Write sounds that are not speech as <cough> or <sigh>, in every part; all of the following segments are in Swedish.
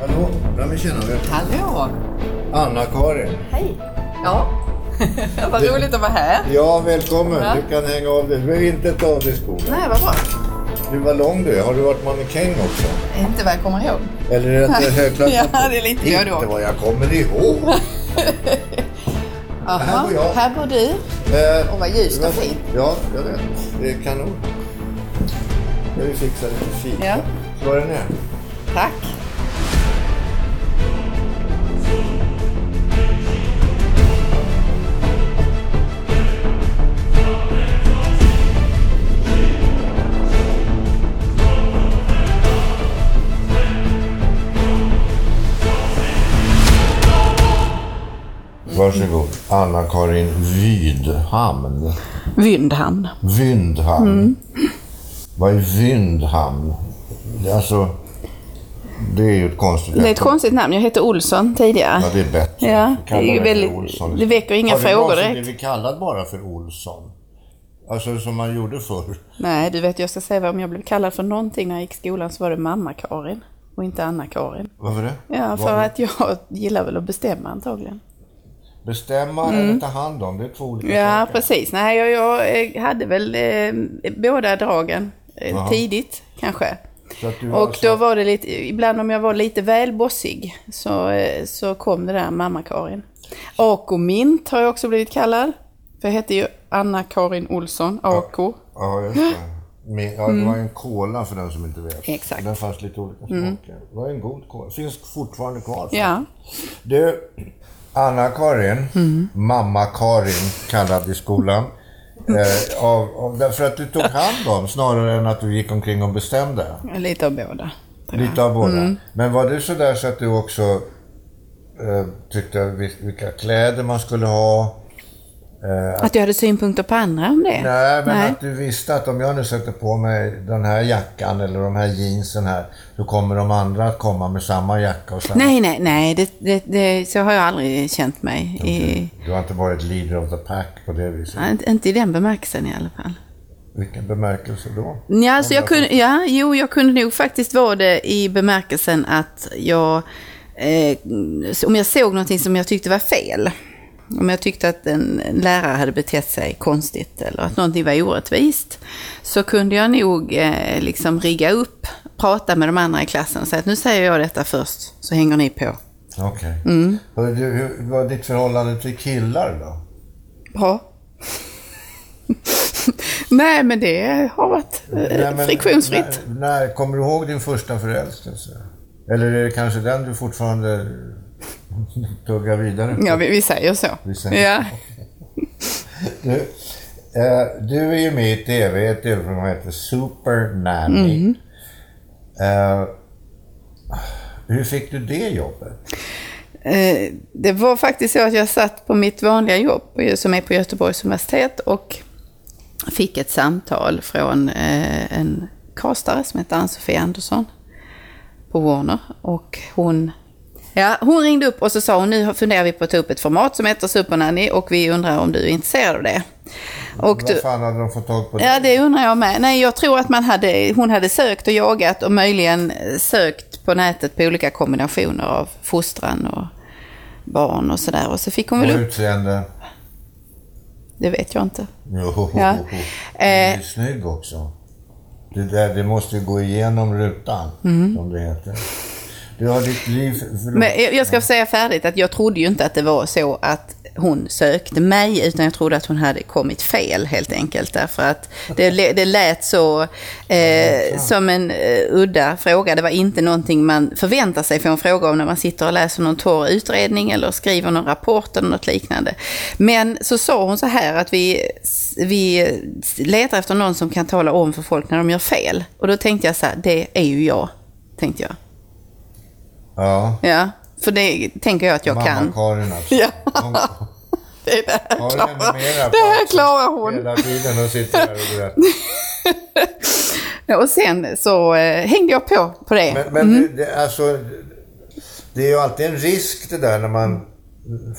Hallå? Ja, men tjena. du. Hallå! Anna-Karin. Hej! Ja, <laughs> vad roligt att vara här. Ja, välkommen. Ja. Du kan hänga av dig. Du behöver inte ta av dig skorna. Nej, vad bra. Du var lång du är. Har du varit mannekäng också? Inte vad jag kommer ihåg. Eller är det ett högklassat? <laughs> Ja, det är lite både Inte och. vad jag kommer ihåg. <laughs> Aha, Här bor jag. Här bor du. Eh, Och vad ljust och vad- fint. Ja, jag vet. Det är kanon. Jag vill fixa lite fika. Ja. Slå den ner. Tack. Varsågod. Anna-Karin Vydhamn. Vyndhamn. Vyndhamn. Mm. Vad är är Alltså, det är ju ett konstigt Det är ett konstigt namn. Jag hette Olsson tidigare. Ja, det är bättre. Ja, det är väldigt- Olsson. det väcker inga Har du frågor någonsin direkt. blivit kallad bara för Olsson? Alltså som man gjorde förr. Nej, du vet jag ska säga vad om jag blev kallad för någonting när jag gick i skolan så var det mamma-Karin och inte Anna-Karin. Varför det? Ja, för Var- att jag <laughs> gillar väl att bestämma antagligen. Bestämma eller ta hand om, det är två olika Mm. Ja, saker. precis. Nej, jag, jag eh, hade väl eh, båda dragen eh, Jaha. tidigt kanske. Så Och alltså- då var det lite, ibland om jag var lite väl bossig så, eh, så kom det där mamma-Karin. AK Mint har jag också blivit kallad. För jag hette ju Anna-Karin Olsson, AK. Ja, just det. Med, ja, det var en cola för den som inte vet. Exakt. Mm. Den fanns lite olika smaker. Det var en god cola. Finns fortfarande kvar. Ja. Du, Anna-Karin, Mm. mamma-Karin kallad i skolan. Eh, av, av, därför att du tog hand om snarare än att du gick omkring och bestämde. Lite av båda. Lite av båda. Mm. Men var du sådär så att du också eh, tyckte vil- vilka kläder man skulle ha? Eh, Att du hade synpunkter på andra om det? Nej, men Nej. att du visste att om jag nu sätter på mig den här jackan eller de här jeansen här, så kommer de andra att komma med samma jacka och samma... Nej, nej, nej. Det, det, det, så har jag aldrig känt mig. I, Du har inte varit leader of the pack på det viset. ja, inte- i den bemärkelsen i alla fall. Vilken bemärkelse då? Ja, alltså jag kunde, ja, jo, jag kunde nog faktiskt vara det i bemärkelsen att jag, eh, om jag såg någonting som jag tyckte var fel, om jag tyckte att en lärare hade betett sig konstigt eller att någonting var orättvist, så kunde jag nog eh, liksom rigga upp, prata med de andra i klassen och säga att nu säger jag detta först, så hänger ni på. Okej. Mm. Hörru du, Hur var ditt förhållande till killar då? Bra. <laughs> Nej, men det har varit eh, Nej, men friktionsfritt. När, när, kommer du ihåg din första förälskelse? Eller är det kanske den du fortfarande tuggar vidare på? Ja, vi, vi säger så. Vi säger ja. <laughs> Du, eh, du är ju med i TV, ett tv-program som heter Super Nanny. Mm. Eh, hur fick du det jobbet? Eh, Det var faktiskt så att jag satt på mitt vanliga jobb på- som är på Göteborgs universitet och fick ett samtal från eh, en castare som heter Ann-Sofie Andersson på Warner. Och hon, ja, hon ringde upp och så sa hon nu funderar vi på att ta upp ett format som heter Supernanny och vi undrar om du är intresserad av det. Och Vad fan hade de fått tag på Ja, det undrar jag med. Nej, jag tror att man hade, hon hade sökt och jagat och möjligen sökt på nätet på olika kombinationer av fostran och barn och sådär. Och så fick hon Och väl upp, utseende? det vet jag inte. Jo, Ja. <laughs> du är Eh. snygg också. Det, där, det måste ju gå igenom rutan, som det heter. Du har ditt liv... Förlåt. Men jag ska säga färdigt att jag trodde ju inte att det var så att hon sökte mig, utan jag trodde att hon hade kommit fel helt enkelt. Därför att det, det lät så eh, som en eh, udda fråga. Det var inte någonting man förväntar sig få en fråga om när man sitter och läser någon torr utredning eller skriver någon rapport eller något liknande. Men så sa hon så här att vi, vi letar efter någon som kan tala om för folk när de gör fel. Och då tänkte jag så här, det är ju jag, tänkte jag. Ja. Ja, för det tänker jag att jag Mamma kan. Karin <laughs> alltså. Ja. Hon, Det, är det, här klarar, det här klarar hon. Hela tiden och sitter där och berättar. <laughs> Och sen så eh, hängde jag på på det. Men, men det, det, alltså, det är ju alltid en risk det där när man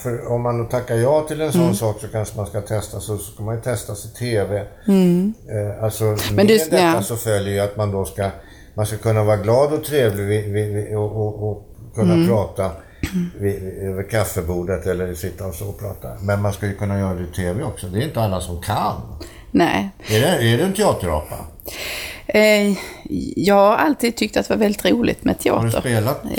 för om man tackar ja till en sån Mm. sak så kanske man ska testa, så ska man ju testas i TV. Eh, alltså Mm. Men med du- detta ja. så följer ju att man då ska, man ska kunna vara glad och trevlig vid, vid, och, och, och kunna Mm. prata vid, över kaffebordet eller sitta och så och prata. Men man ska ju kunna göra det i TV också. Det är inte alla som kan. Nej. Är det, är det en teaterapa? Eh, jag har alltid tyckt att det var väldigt roligt med Har du teater. spelat eh,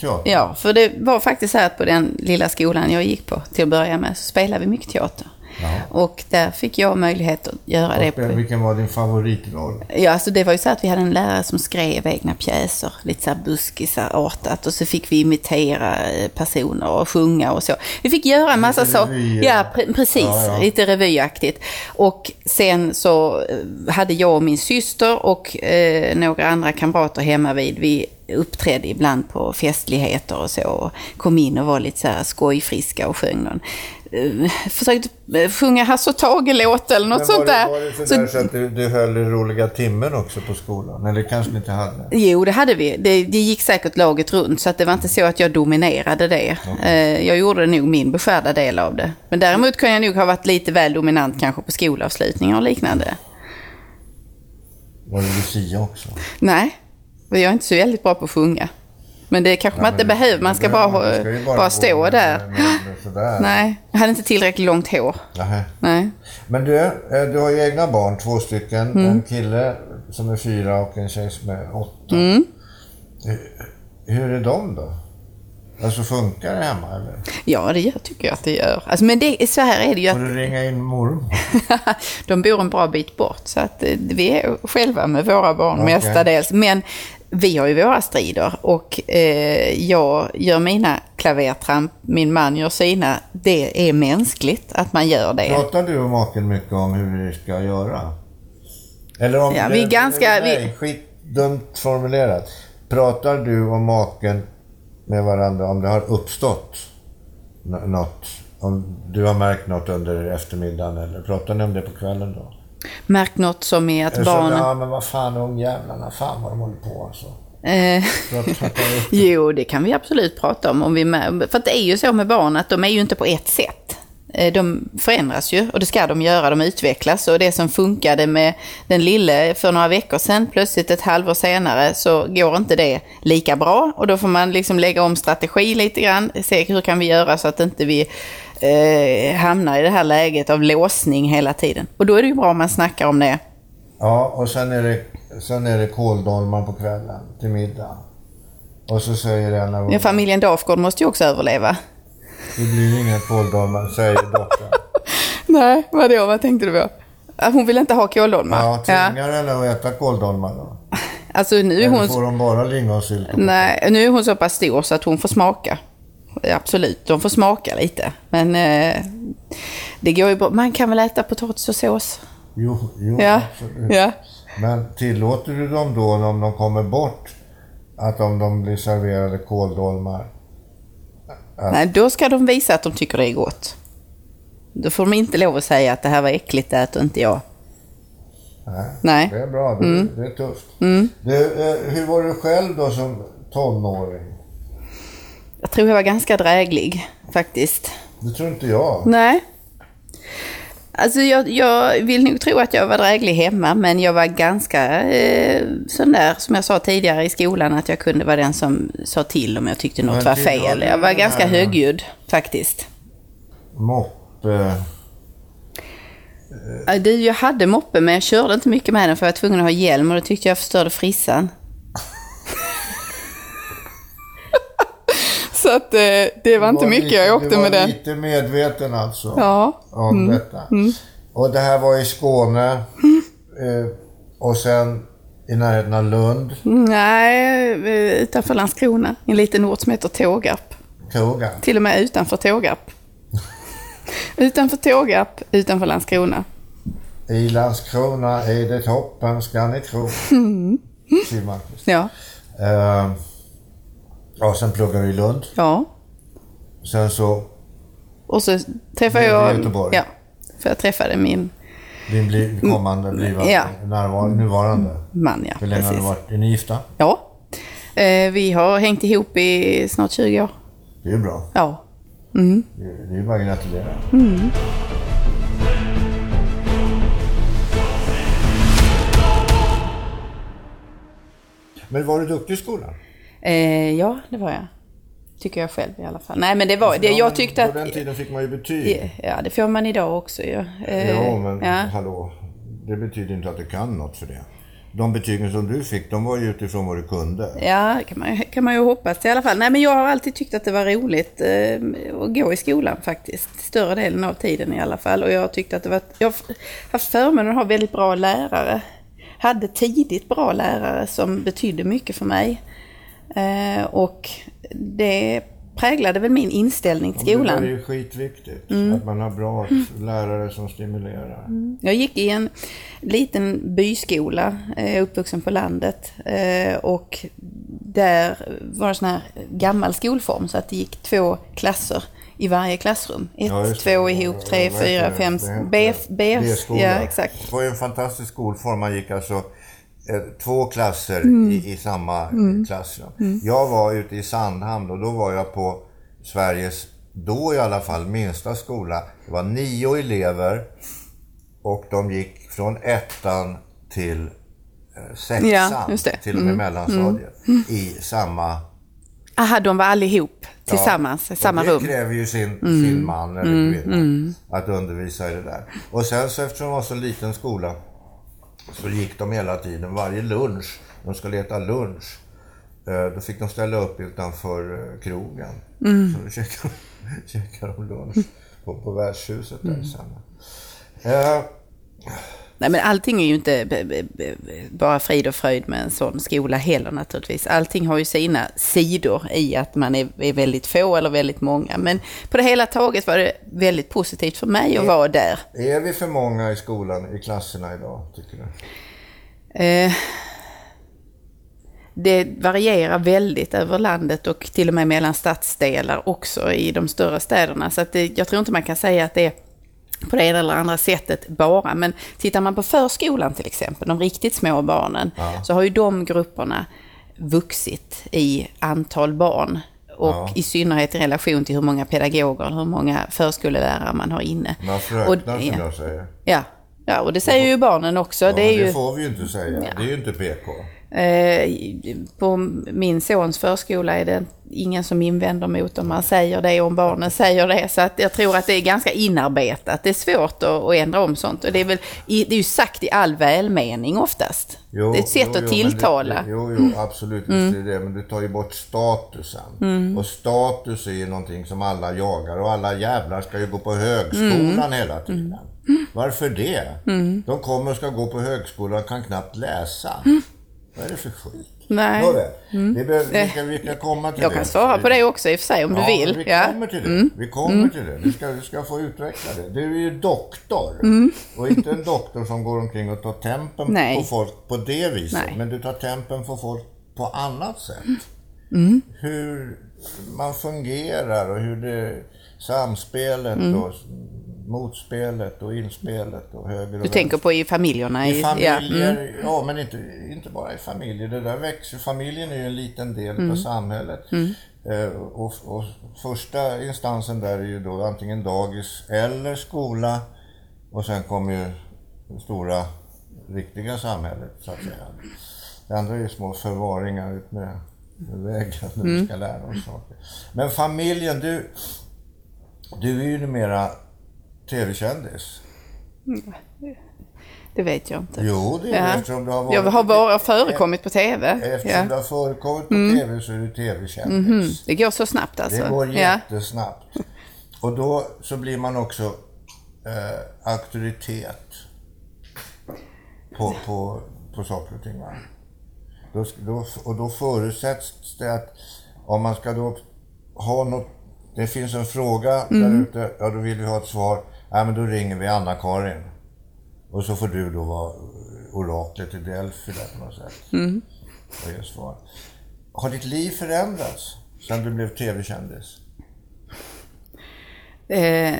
teater? Ja, för det var faktiskt så här att på den lilla skolan jag gick på till att börja med så spelade vi mycket teater. Ja. Och där fick jag möjlighet att göra det. På, Vilken var din favoritroll? ja, alltså det var ju så att vi hade en lärare som skrev egna pjäser, lite så här buskisartat. Och så fick vi imitera eh, personer och sjunga och så. Vi fick göra en massa saker. revy, Ja, pre- precis. Ja, ja. Lite revyaktigt. Och sen så eh, hade jag och min syster och eh, några andra kamrater hemma vid. Vi uppträdde ibland på festligheter och så. Och kom in och var lite så här skojfriska och sjöng någon. Eh, försökte eh, sjunga Hasse och Tage-låt eller något sånt där. var det så, Så- att du, du höll roliga timmen också på skolan? Eller kanske ni inte hade? Jo, det hade vi. Det, det gick säkert laget runt, så att det var inte så att jag dominerade det. Eh, Jag gjorde nog min beskärda del av det. Men däremot kan jag nog ha varit lite väl dominant kanske på skolavslutningar och liknande. Var det Lucia också? Nej, jag är inte så väldigt bra på att sjunga. Men det kanske man inte behöver, man ska bara, man. Ska bara, gå stå med- där. med- med. <gasps> Nej, jag hade inte tillräckligt långt hår. Nej. Men du, eh, du har ju egna barn, två stycken. Mm. En kille som är fyra och en tjej som är åtta. Mm. Hur- är de då? Alltså funkar det hemma eller? Ja, det gör, tycker jag att det gör. Alltså, men det, så här är det ju Får att du ringa in mormor? <laughs> de bor en bra bit bort. Så att eh, vi är själva med våra barn Okej. mestadels. Men vi har ju våra strider och eh, jag gör mina klavertramp, min man gör sina. Det är mänskligt att man gör det. Pratar du och maken mycket om hur ni ska göra? Eller om Ja, vi är ganska- Nej, skitdumt formulerat. Pratar du och maken med varandra om det har uppstått nå- något? Om du har märkt något under eftermiddagen eller pratar ni om det på kvällen då? Märkt något som är att så, barnen... Ja, men vad fan ungjävlarna, fan vad de håller på alltså. <laughs> Jo, det kan vi absolut prata om. om vi med, för det är ju så med barn att de är ju inte på ett sätt. Eh, De förändras ju och det ska de göra, de utvecklas. Och det som funkade med den lille för några veckor sedan, plötsligt ett halvår senare, så går inte det lika bra. Och då får man liksom lägga om strategi lite grann, se hur kan vi göra så att inte vi eh, hamnar i det här läget av låsning hela tiden. Och då är det ju bra om man snackar om det. Ja, och sen är det, sen är det kåldolmar på kvällen till middag. Och så säger en av Ja, familjen Dafgård måste ju också överleva. Det blir inga kåldolmar, säger dottern. <laughs> Nej, vadå? Vad tänkte du på? Hon vill inte ha kåldolmar? Ja, tvingar henne att äta kåldolmar då? Alltså nu är Eller hon... får de bara lingonsylt? Nej, nu är hon så pass stor så att hon får smaka. Absolut, de får smaka lite. Men eh, det går ju bra. Man kan väl äta potatis och sås? Jo, jo Ja, absolut. ja. Men tillåter du dem då om de kommer bort att om de blir serverade kåldolmar? Nej, då ska de visa att de tycker det är gott. Då får de inte lov att säga att det här var äckligt, det äter inte jag. Nej. Nej. Det är bra, det, Mm. det är tufft. Du, eh, hur var du själv då som tonåring? Jag tror jag var ganska dräglig, faktiskt. Det tror inte jag. Nej. Alltså jag, jag vill nog tro att jag var dräglig hemma, men jag var ganska eh, sån där, som jag sa tidigare i skolan, att jag kunde vara den som sa till om jag tyckte något Men var fel. Jag var ganska här- högljudd, faktiskt. Moppe. Du, jag hade moppe, men jag körde inte mycket med den för jag var tvungen att ha hjälm och det tyckte jag förstörde frissan. Så att eh, det var inte Du mycket lite- jag åkte du var med den. lite medveten alltså? Ja. Mm. Om detta. Och det här var i Skåne. Eh, och sen i närheten av Lund. Nej, eh, utanför Landskrona. En liten ort som heter Tågarp. Kroga. Till och med utanför Tågarp. <laughs> utanför Tågarp, utanför Landskrona. I Landskrona är det toppen ska ni tro. <laughs> Malmkvist. Ja. Eh, ja, sen pluggade du i Lund. Ja. Sen så Och så träffade jag... Göteborg? Ja. För jag träffade min din bli, kommande blivande Ja. närvarande, nuvarande. man, ja. Hur länge har du Precis. varit? Är ni gifta? Ja. Eh, vi har hängt ihop i snart 20 år. Det är bra. Ja. Det, det är bara att gratulera. Men var du duktig i skolan? Eh, ja, det var jag. Tycker jag själv i alla fall. Nej, men det var... Det, jag tyckte På att... den tiden fick man ju betyg. Ja, det får man idag också ju. Eh, Ja, men ja. hallå. Det betyder inte att du kan något för det. De betygen som du fick, de var ju utifrån vad du kunde. Ja, kan man, kan man ju hoppas i alla fall. Nej, men jag har alltid tyckt att det var roligt eh, att gå i skolan faktiskt. Större delen av tiden i alla fall. Och jag tyckte att det var... Jag har haft förmånen att ha väldigt bra lärare. Hade tidigt bra lärare som betydde mycket för mig. Eh, och det präglade väl min inställning till Det där är skolan. ju skitviktigt. Mm. Att man har bra lärare som stimulerar. Jag gick i en liten byskola, eh, uppvuxen på landet. eh, Och där var det sån här gammal skolform så att det gick två klasser i varje klassrum. Ett, Ja, det. två ihop, tre, fyra, det? fem, Det B, B, B-skola. ja exakt. Det var ju en fantastisk skolform. Man gick alltså två klasser Mm. i, i samma klassrum. Jag var ute i Sandhamn och då var jag på Sveriges, då i alla fall, minsta skola. Det var nio elever och de gick från ettan till eh, sexan, Ja, det. Mm. till och med mellanstadiet, i samma Aha, de var allihop tillsammans i samma det rum. Mm. kräver ju sin, sin man eller kvinna att undervisa i det där. Och sen så eftersom det var så liten skola så gick de hela tiden, varje lunch, de skulle äta lunch. eh, Då fick de ställa upp utanför eh, krogen. Mm. Så då käkade, <laughs> käkade de lunch på, på värdshuset Mm. där sen. Eh, Nej men allting är ju inte bara frid och fröjd med en sån skola heller naturligtvis. Allting har ju sina sidor i att man är, är väldigt få eller väldigt många. Men på det hela taget var det väldigt positivt för mig att vara där. är vi för många i skolan, i klasserna idag, tycker du? Eh, det varierar väldigt över landet och till och med mellan stadsdelar också i de större städerna. Så att det, jag tror inte man kan säga att det är på det ena eller andra sättet bara. Men tittar man på förskolan till exempel, de riktigt små barnen, så har ju de grupperna vuxit i antal barn. Och Ja. i synnerhet i relation till hur många pedagoger hur många förskollärare man har inne. Man fröknar Och- som ja. jag säger. Ja, ja, och det säger ju barnen också. Ja, det är det ju... får vi ju inte säga. Det är ju inte PK. Eh, på min sons förskola är det ingen som invänder mot om man säger det, om barnen säger det. Så att jag tror att det är ganska inarbetat. Det är svårt att, ändra om sånt. Och det är, väl, det är ju sagt i all välmening oftast. Jo, det är ett sätt jo, att jo, tilltala. Det, jo, jo, absolut. Visst är det. Men du tar ju bort statusen. Och status är ju någonting som alla jagar. Och alla jävlar ska ju gå på högskolan hela tiden. Varför det? De kommer och ska gå på högskolan och kan knappt läsa. Vad är det för skit? Nej. Nåväl, vi, behöver, vi, ska, vi ska komma till Jag det. kan svara på det också i och för sig om du vill. Vi Ja. kommer till det. Vi kommer till det. Du ska, du ska få utveckla det. Du är ju doktor. Och inte en doktor som går omkring och tar tempen Nej. på folk på det viset. Nej. Men du tar tempen på folk på annat sätt. Hur man fungerar och hur det samspelet och motspelet och inspelet och höger och Du tänker på i familjerna? i ja. familjer, Mm. ja men inte, inte bara i familjer. Det där växer. Familjen är ju en liten del Mm. av samhället. Eh, och, och första instansen där är ju då antingen dagis eller skola. Och sen kommer ju det stora, riktiga samhället så att säga. Det andra är ju små förvaringar ut med, med väggen där Mm. vi ska lära oss saker. Men familjen, du, du är ju numera tv-kändis. Det vet jag inte. Jo, det är Ja. det eftersom du har varit... Jag har bara förekommit på TV. Eftersom Ja. du har förekommit på TV så är du TV-kändis. Det går så snabbt alltså. Det går ja. jättesnabbt. Och då så blir man också eh, auktoritet på, på, på saker och ting. Då, då, och då förutsätts det att om man ska då ha något, det finns en fråga där ute, ja då vill vi ha ett svar. Nej men då ringer vi Anna-Karin. Och så får du då vara oraklet i Delphi där på något sätt. Och ge svar. Har ditt liv förändrats sen du blev tv-kändis? Eh,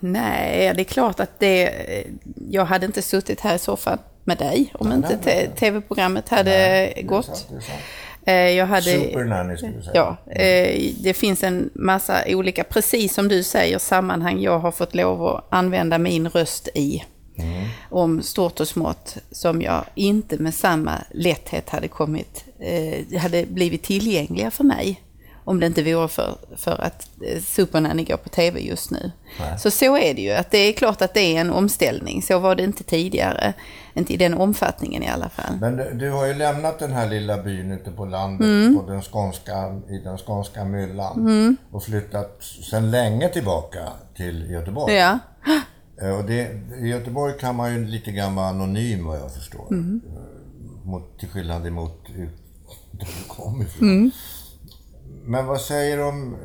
nej, det är klart att det... Jag hade inte suttit här i soffan med dig om Nej, inte nej, te- nej. tv-programmet hade Det är gått. sant, det är sant. Eh, jag hade, Supernanny skulle du säga. Ja, eh, det finns en massa olika, precis som du säger, sammanhang jag har fått lov att använda min röst i. Mm. Om stort och smått som jag inte med samma lätthet hade kommit, eh, hade blivit tillgängliga för mig. Om det inte vore för, för att eh, Supernanny går på tv just nu. Nej. Så så är det ju, att det är klart att det är en omställning. Så var det inte tidigare. Inte i den omfattningen i alla fall. Men du, du har ju lämnat den här lilla byn ute på landet Mm. på den skånska, i den skånska myllan och flyttat sedan länge tillbaka till Göteborg. Ja, Eh, Och det, I Göteborg kan man ju lite grann vara anonym vad jag förstår. Mm. Eh, Mot, till skillnad emot <laughs> där du kom ifrån. Mm. Men vad säger de om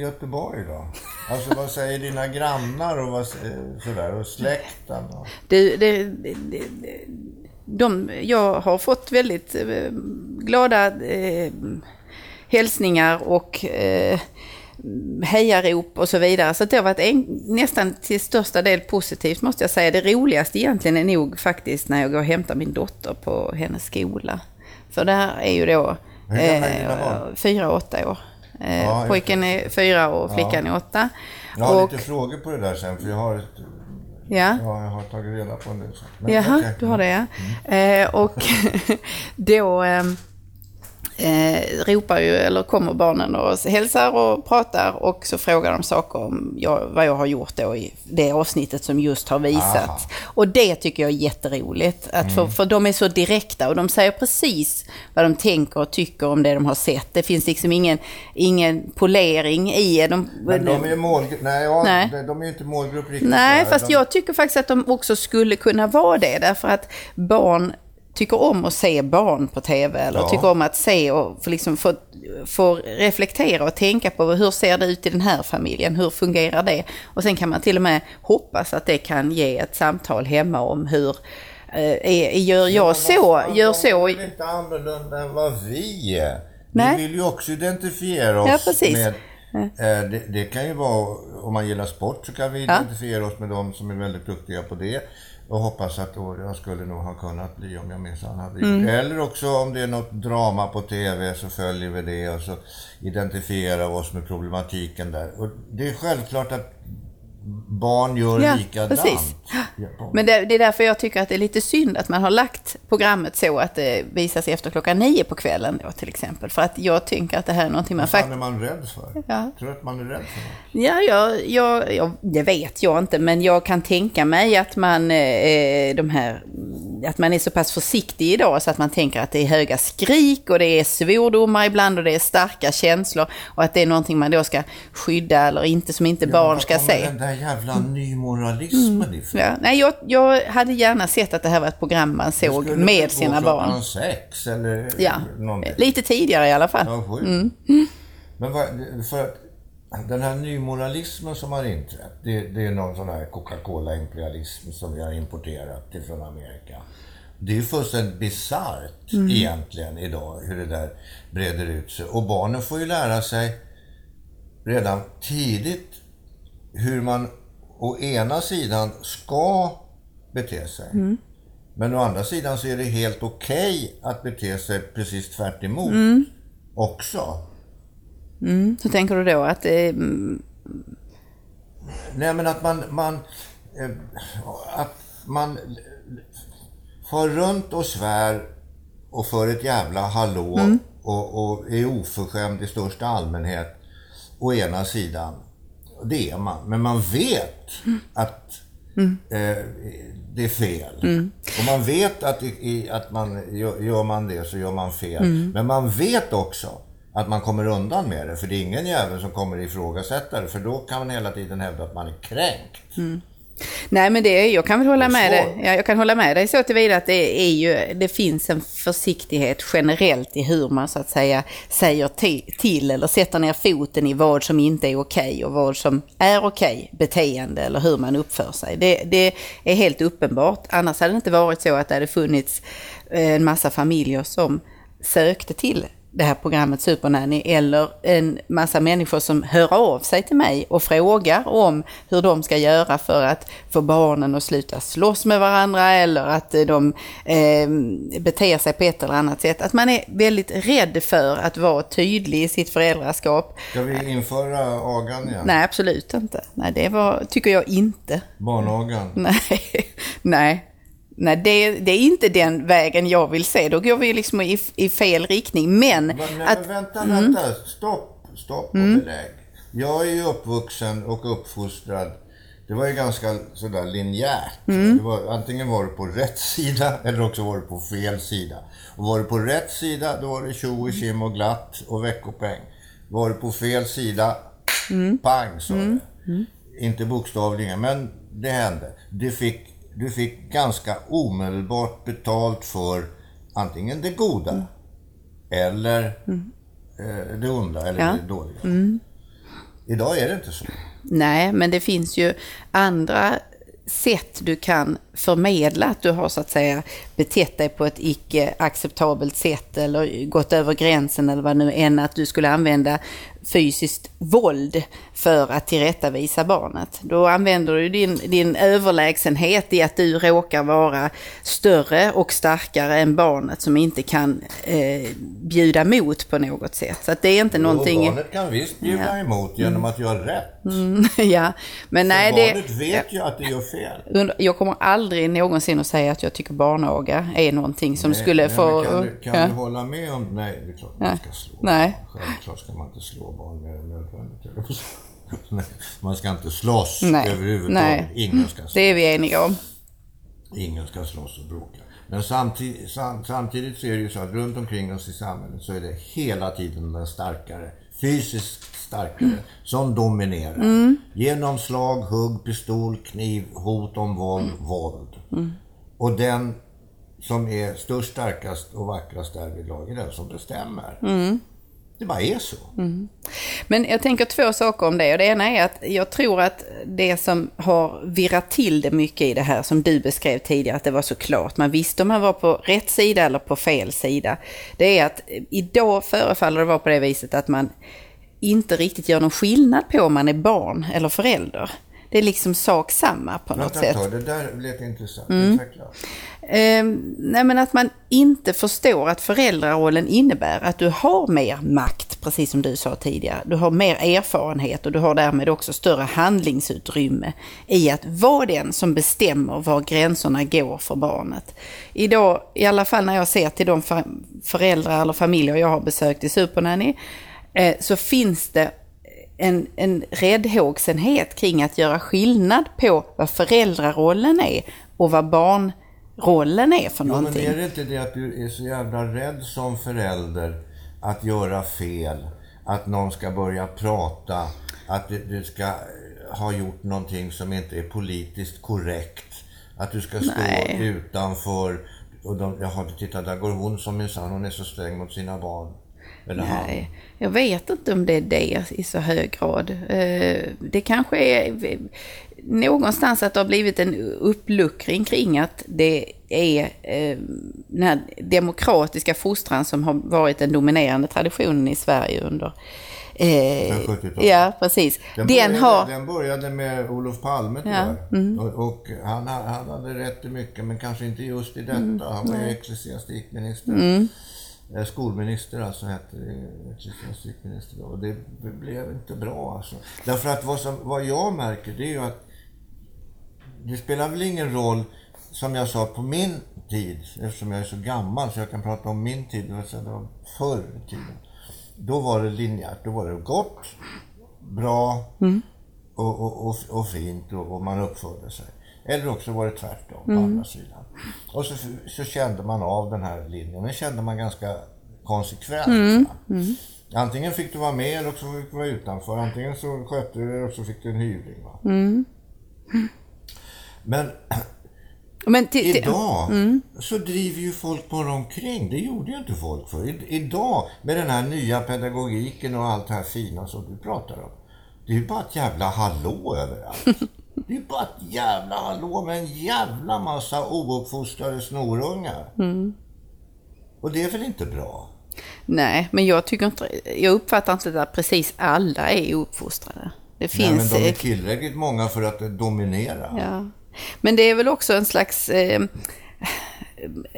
Göteborg då? Alltså vad säger dina grannar och vad, eh, sådär, och släkten? Och... det, det, det, det, de, jag har fått väldigt eh, glada eh, hälsningar och eh, hejarop och så vidare. Så det har varit en, nästan till största del positivt måste jag säga. Det roligaste egentligen är nog faktiskt när jag går och hämtar min dotter på hennes skola. För där är ju då hur gamla är dina barn? fyra och åtta år. Eh, Ja, just pojken är fyra och flickan är åtta. Jag har och, lite frågor på det där sen för jag har, ett, ja. ja, jag har tagit reda på en del saker. Jaha, okej. du har det ja. Eh, och <laughs> då eh, ropar ju, eller kommer barnen och hälsar och pratar och så frågar de saker om jag, vad jag har gjort då i det avsnittet som just har visats. Aha. Och det tycker jag är jätteroligt, att för, för de är så direkta och de säger precis vad de tänker och tycker om det de har sett. Det finns liksom ingen, ingen polering i de, Men de är ju målgrupp, nej, ja, Nej. de- är ju inte målgrupp riktigt. Nej, fast de, jag tycker faktiskt att de också skulle kunna vara det. Därför att barn tycker om att se barn på tv. Eller Ja. tycker om att se och få, liksom få, få reflektera och tänka på hur ser det ut i den här familjen? Hur fungerar det? Och sen kan man till och med hoppas att det kan ge ett samtal hemma om hur eh, är, gör jag så? Gör så? är väl inte annorlunda än vad vi är. Nej. Vi vill ju också identifiera oss Ja, precis. med... Eh, det, det kan ju vara, om man gillar sport så kan vi Ja. identifiera oss med de som är väldigt duktiga på det. Och hoppas att då, jag skulle nog ha kunnat bli om jag minsann hade Mm. gjort det. Eller också om det är något drama på TV så följer vi det och så identifierar vi oss med problematiken där. Och det är självklart att barn gör Ja, likadant. precis. Ja, Men det, det är därför jag tycker att det är lite synd att man har lagt programmet så att det visas efter klockan nio på kvällen då till exempel. För att jag tänker att det här är någonting man Vad faktiskt... är man rädd för? Ja. Tror du att man är rädd för något? Ja, jag, jag, jag, det vet jag inte, men jag kan tänka mig att man, eh, de här, att man är så pass försiktig idag så att man tänker att det är höga skrik och det är svordomar ibland och det är starka känslor och att det är någonting man då ska skydda eller inte som inte barn ska se. Där jävla nymoralismen ifrån? Ja, nej, jag, jag hade gärna sett att det här var ett program man såg med sina barn. sex eller Ja, någonting? lite tidigare i alla fall. Ja. Mm. Men vad, för att den här nymoralismen som har inträtt, det, det är någon sån här Coca-Cola-imperialism som vi har importerat ifrån Amerika. Det är ju fullständigt bisarrt Mm. egentligen idag hur det där breder ut sig. Och barnen får ju lära sig redan tidigt hur man å ena sidan ska bete sig. Mm. Men å andra sidan så är det helt okej att bete sig precis tvärt emot Mm. också. Så tänker du då att eh, Nej men att man, man eh, att man far runt och svär och för ett jävla hallå och, och är oförskämd i största allmänhet å ena sidan. Det är man. Men man vet att eh, det är fel. Och man vet att, i, att man, gör, man det så gör man fel. Men man vet också att man kommer undan med det. För det är ingen jävel som kommer ifrågasätta det. För då kan man hela tiden hävda att man är kränkt. Nej, men det, jag kan väl hålla med dig. Ja, jag kan hålla med dig så tillvida att det är ju, det finns en försiktighet generellt i hur man så att säga säger ti- till eller sätter ner foten i vad som inte är okej och vad som är okej beteende eller hur man uppför sig. Det, det är helt uppenbart. Annars hade det inte varit så att det hade funnits eh, en massa familjer som sökte till det här programmet Supernanny eller en massa människor som hör av sig till mig och frågar om hur de ska göra för att få barnen att sluta slåss med varandra eller att de eh, beter sig på ett eller annat sätt. Att man är väldigt rädd för att vara tydlig i sitt föräldraskap. Ska vi införa agan igen? Nej, absolut inte. Nej, det var, tycker jag inte. Barnagan? <laughs> Nej, nej. Nej, det, det, är inte den vägen jag vill se. Då går vi liksom i, i fel riktning. Men... Men, att, men vänta, mm. vänta. Stopp, stopp och mm. belägg. Jag är ju uppvuxen och uppfostrad. Det var ju ganska sådär linjärt. Mm. Var, antingen var du på rätt sida eller också var du på fel sida. Och var du på rätt sida, då var det tjo och kim och glatt och veckopeng. Var du på fel sida, mm. pang sa det. Mm. Inte bokstavligen, men det hände. Du fick du fick ganska omedelbart betalt för antingen det goda mm. eller mm. eh, det onda eller ja. det dåliga. Mm. Idag är det inte så. Nej, men det finns ju andra sätt du kan förmedla att du har så att säga betett dig på ett icke acceptabelt sätt eller gått över gränsen eller vad nu än att du skulle använda fysiskt våld för att tillrättavisa barnet. Då använder du din, din överlägsenhet i att du råkar vara större och starkare än barnet som inte kan eh, bjuda mot på något sätt. Så att det är inte jo, någonting... Barnet kan visst bjuda ja. emot genom att göra rätt. Mm, <laughs> ja, men nej För barnet det... vet ju att det gör fel. Jag kommer aldrig någonsin att säga att jag tycker barnaga är någonting som nej, skulle nej, få... Kan, du, kan ja. du hålla med om... Nej, det är klart man ska slå. Nej. Självklart ska man inte slå barn mer än nödvändigt. <laughs> Man ska inte slåss Nej. överhuvudtaget. Nej. Ingen ska slåss. Det är vi eniga om. Ingen ska slåss och bråka. Men samtidigt, samtidigt så är det ju så att runt omkring oss i samhället så är det hela tiden den starkare, fysiskt starkare, mm. som dominerar. Mm. Genom slag, hugg, pistol, kniv, hot om våld, mm. våld. Mm. Och den som är störst, starkast och vackrast därvidlag är den som bestämmer. Det bara är så. Mm. Men jag tänker två saker om det. Och det ena är att jag tror att det som har virrat till det mycket i det här som du beskrev tidigare, att det var så klart. Man visste om man var på rätt sida eller på fel sida. Det är att idag förefaller det vara på det viset att man inte riktigt gör någon skillnad på om man är barn eller förälder. Det är liksom sak samma på något sätt. Det där lät intressant. Mm. Eh, nej men att man inte förstår att föräldrarollen innebär att du har mer makt, precis som du sa tidigare. Du har mer erfarenhet och du har därmed också större handlingsutrymme i att vara den som bestämmer var gränserna går för barnet. Idag, i alla fall när jag ser till de föräldrar eller familjer jag har besökt i Supernanny, eh, så finns det en, en räddhågsenhet kring att göra skillnad på vad föräldrarollen är och vad barnrollen är för jo, någonting. Men är det inte det att du är så jävla rädd som förälder att göra fel? Att någon ska börja prata, att du, du ska ha gjort någonting som inte är politiskt korrekt. Att du ska stå Nej. utanför och de, jaha, titta där går hon som minsann, hon är så sträng mot sina barn. Eller Nej, jag vet inte om det är det i så hög grad. Eh, det kanske är någonstans att det har blivit en uppluckring kring att det är eh, den här demokratiska fostran som har varit den dominerande traditionen i Sverige under Eh, ja, precis. Den, den, började, har... den började med Olof Palme ja. Mm. Och, och han, han, hade rätt i mycket, men kanske inte just i detta. Han var ju ecklesiastikminister. Mm. Eh, skolminister alltså hette det, ecklesiastikminister då. Och det blev inte bra alltså. Därför att vad, som, vad jag märker det är ju att det spelar väl ingen roll, som jag sa, på min tid, eftersom jag är så gammal så jag kan prata om min tid, det var förr i tiden. Då var det linjärt, då var det gott, bra mm. och, och, och, och, fint och, och man uppförde sig. Eller också var det tvärtom mm. på andra sidan. Och så, så kände man av den här linjen. Den kände man ganska konsekvent. Mm. Mm. Antingen fick du vara med eller så fick du vara utanför. Antingen så skötte du det och så fick du en hyvling. Va? Mm. Men, Men idag mm. så driver ju folk bara omkring. Det gjorde ju inte folk för. I, idag med den här nya pedagogiken och allt det här fina som du pratar om. Det är ju bara ett jävla hallå överallt. <laughs> Det är bara ett jävla hallå med en jävla massa ouppfostrade snorungar. Mm. Och det är väl inte bra? Nej, men jag tycker inte, jag uppfattar inte att precis alla är uppfostrade. Det finns... Nej, men de är tillräckligt många för att dominera. Ja. Men det är väl också en slags eh,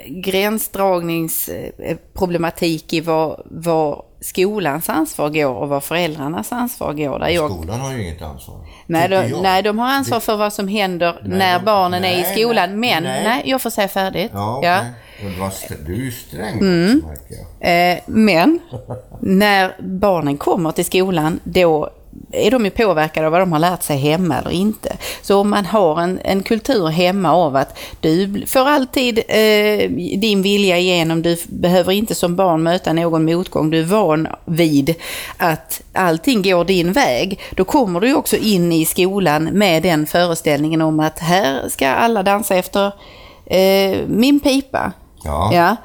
gränsdragningsproblematik i vad, vad skolans ansvar går och vad föräldrarnas ansvar går. Där jag... Skolan har ju inget ansvar. Nej, de, nej, de har ansvar för vad som händer nej, när barnen nej, är i skolan. Men, nej. nej. jag får säga färdigt. Ja, okay. ja. Du är ju sträng mm. också, märker jag. Eh, men, när barnen kommer till skolan, då är de ju påverkade av vad de har lärt sig hemma eller inte. Så om man har en, en kultur hemma av att du får alltid eh, din vilja igenom, du behöver inte som barn möta någon motgång, du är van vid att allting går din väg, då kommer du också in i skolan med den föreställningen om att här ska alla dansa efter eh, min pipa. Ja. ja.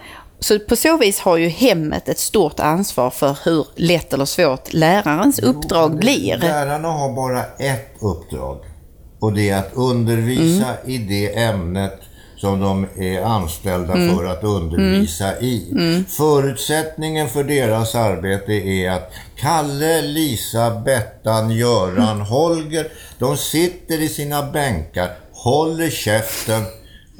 Så på så vis har ju hemmet ett stort ansvar för hur lätt eller svårt lärarens uppdrag blir. Lärarna har bara ett uppdrag och det är att undervisa mm. i det ämnet som de är anställda mm. för att undervisa mm. i. Mm. Förutsättningen för deras arbete är att Kalle, Lisa, Bettan, Göran, mm. Holger, de sitter i sina bänkar, håller käften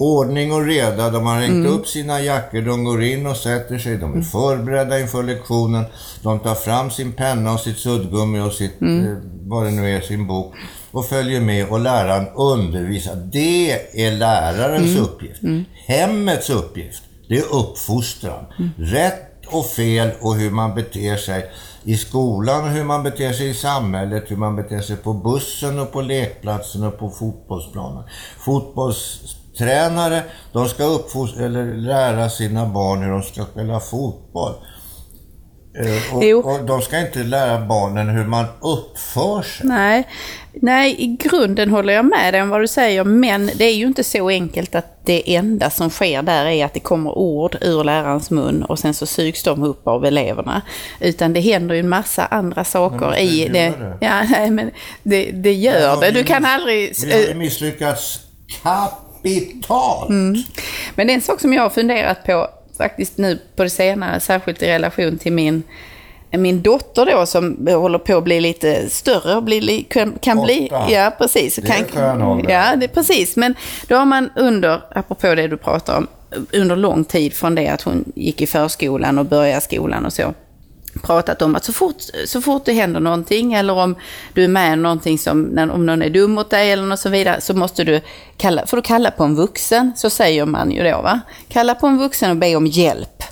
ordning och reda. De har hängt mm. upp sina jackor, de går in och sätter sig. De är mm. förberedda inför lektionen. De tar fram sin penna och sitt suddgummi och sitt, mm. eh, vad det nu är, sin bok och följer med och läraren undervisar. Det är lärarens mm. uppgift. Mm. Hemmets uppgift, det är uppfostran. Mm. Rätt och fel och hur man beter sig i skolan, hur man beter sig i samhället, hur man beter sig på bussen och på lekplatsen och på fotbollsplanen. Fotbolls tränare, de ska uppfostra eller lära sina barn hur de ska spela fotboll. Eh, och, och, de ska inte lära barnen hur man uppför sig. Nej. Nej, i grunden håller jag med dig om vad du säger, men det är ju inte så enkelt att det enda som sker där är att det kommer ord ur lärarens mun och sen så sugs de upp av eleverna. Utan det händer ju en massa andra saker i det. det. Ja, nej, men det, det gör ja, det. Du kan aldrig... Vi har misslyckats kapp kapitalt. Mm. Men det är en sak som jag har funderat på faktiskt nu på det senare, särskilt i relation till min min dotter då som håller på att bli lite större och bli, kan, kan bli... Ja, precis. Det är en skön ålder. Ja, det, precis. Men då har man under, apropå det du pratar om, under lång tid från det att hon gick i förskolan och började skolan och så, pratat om att så fort, så fort det händer någonting eller om du är med om någonting som, om någon är dum mot dig eller något så vidare, så måste du kalla, får du kalla på en vuxen, så säger man ju då va. Kalla på en vuxen och be om hjälp.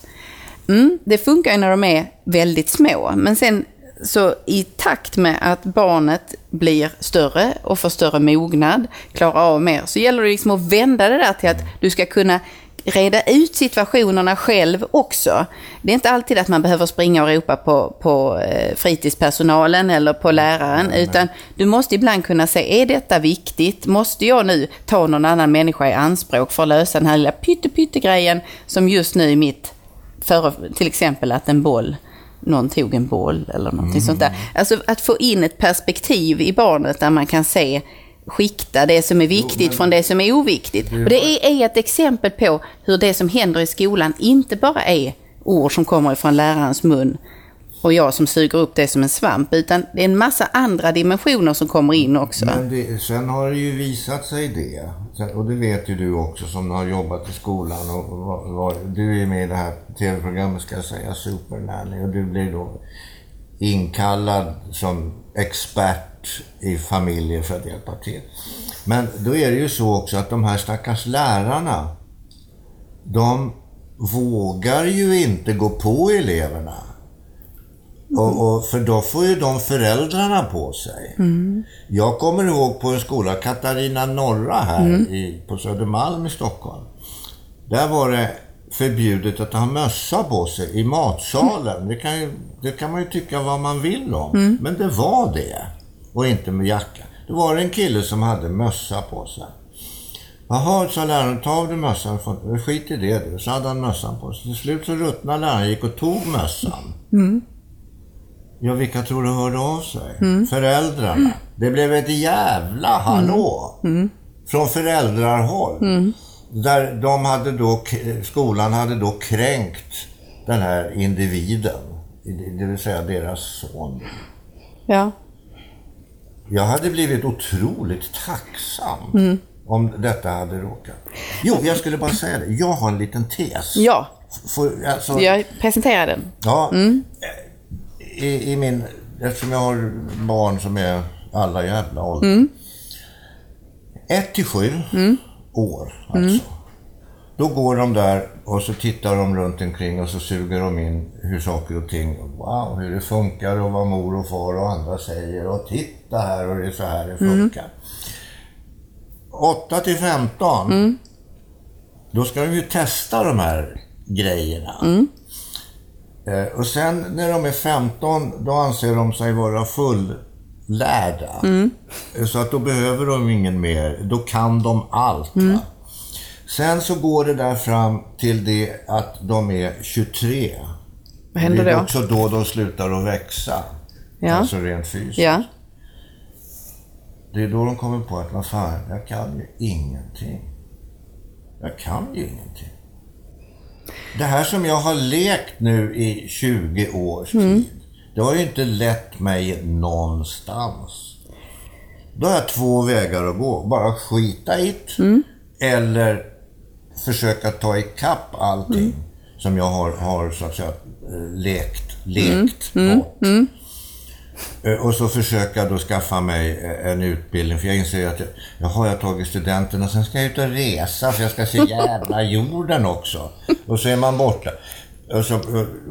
Mm, det funkar ju när de är väldigt små, men sen så i takt med att barnet blir större och får större mognad, klarar av mer, så gäller det liksom att vända det där till att du ska kunna reda ut situationerna själv också. Det är inte alltid att man behöver springa och ropa på, på eh, fritidspersonalen eller på läraren, nej, utan du måste ibland kunna säga, är detta viktigt? Måste jag nu ta någon annan människa i anspråk för att lösa den här lilla pytte som just nu är mitt, för, till exempel att en boll någon tog en boll eller någonting mm. sånt där. Alltså att få in ett perspektiv i barnet där man kan se skikta det som är viktigt jo, från det som är oviktigt. Det och det är, är ett exempel på hur det som händer i skolan inte bara är ord som kommer ifrån lärarens mun och jag som suger upp det som en svamp, utan det är en massa andra dimensioner som kommer in också. Men det, sen har det ju visat sig det, och det vet ju du också som har jobbat i skolan och var, var, du är med i det här tv-programmet ska jag säga, Supernanny, och du blir då inkallad som expert i familjer för att hjälpa till. Men då är det ju så också att de här stackars lärarna, de vågar ju inte gå på eleverna. Och, och, för då får ju de föräldrarna på sig. Mm. Jag kommer ihåg på en skola, Katarina Norra här mm. i, på Södermalm i Stockholm. Där var det förbjudet att ha mössa på sig i matsalen. Det kan, ju, det kan man ju tycka vad man vill om. Mm. Men det var det. Och inte med jacka. Det var en kille som hade mössa på sig. Jaha, sa läraren, ta av dig mössan. Skit i det du. Så hade han mössan på sig. Till slut så ruttnade läraren, gick och tog mössan. Mm. Ja, vilka tror du hörde av sig? Mm. Föräldrarna. Det blev ett jävla hallå. Mm. mm. Från föräldrarhåll. Mm. Där de hade då, skolan hade då kränkt den här individen, det vill säga deras son. Ja. Jag hade blivit otroligt tacksam Mm. om detta hade råkat. Jo, jag skulle bara säga det. Jag har en liten tes. Ja, Får, alltså, jag presenterar den. Ja, Mm. i, i min, eftersom jag har barn som är alla jävla åldrar. Mm. Ett till sju år alltså. Då går de där och så tittar de runt omkring och så suger de in hur saker och ting, wow, hur det funkar och vad mor och far och andra säger och titta här och det är så här det funkar. 8 till 15, då ska de ju testa de här grejerna. Eh, Och sen när de är 15, då anser de sig vara fullärda. Eh, Så att då behöver de ingen mer. Då kan de allt. Va? Sen så går det där fram till det att de är 23. Vad händer det är då? också då de slutar att växa. Ja. Alltså rent fysiskt. Ja. Det är då de kommer på att, vad fan, jag kan ju ingenting. Jag kan ju ingenting. Det här som jag har lekt nu i 20 års tid, det har ju inte lett mig någonstans. Då har jag två vägar att gå. Bara skita i det, eller försöka ta ikapp allting som jag har, har så att säga eh, lekt, lekt bort. Eh, Och så försöka då skaffa mig eh, en utbildning. För jag inser ju att jag, jaha, jag har tagit studenten och sen ska jag ut och resa för jag ska se <laughs> jävla jorden också. Och så är man borta. Och så,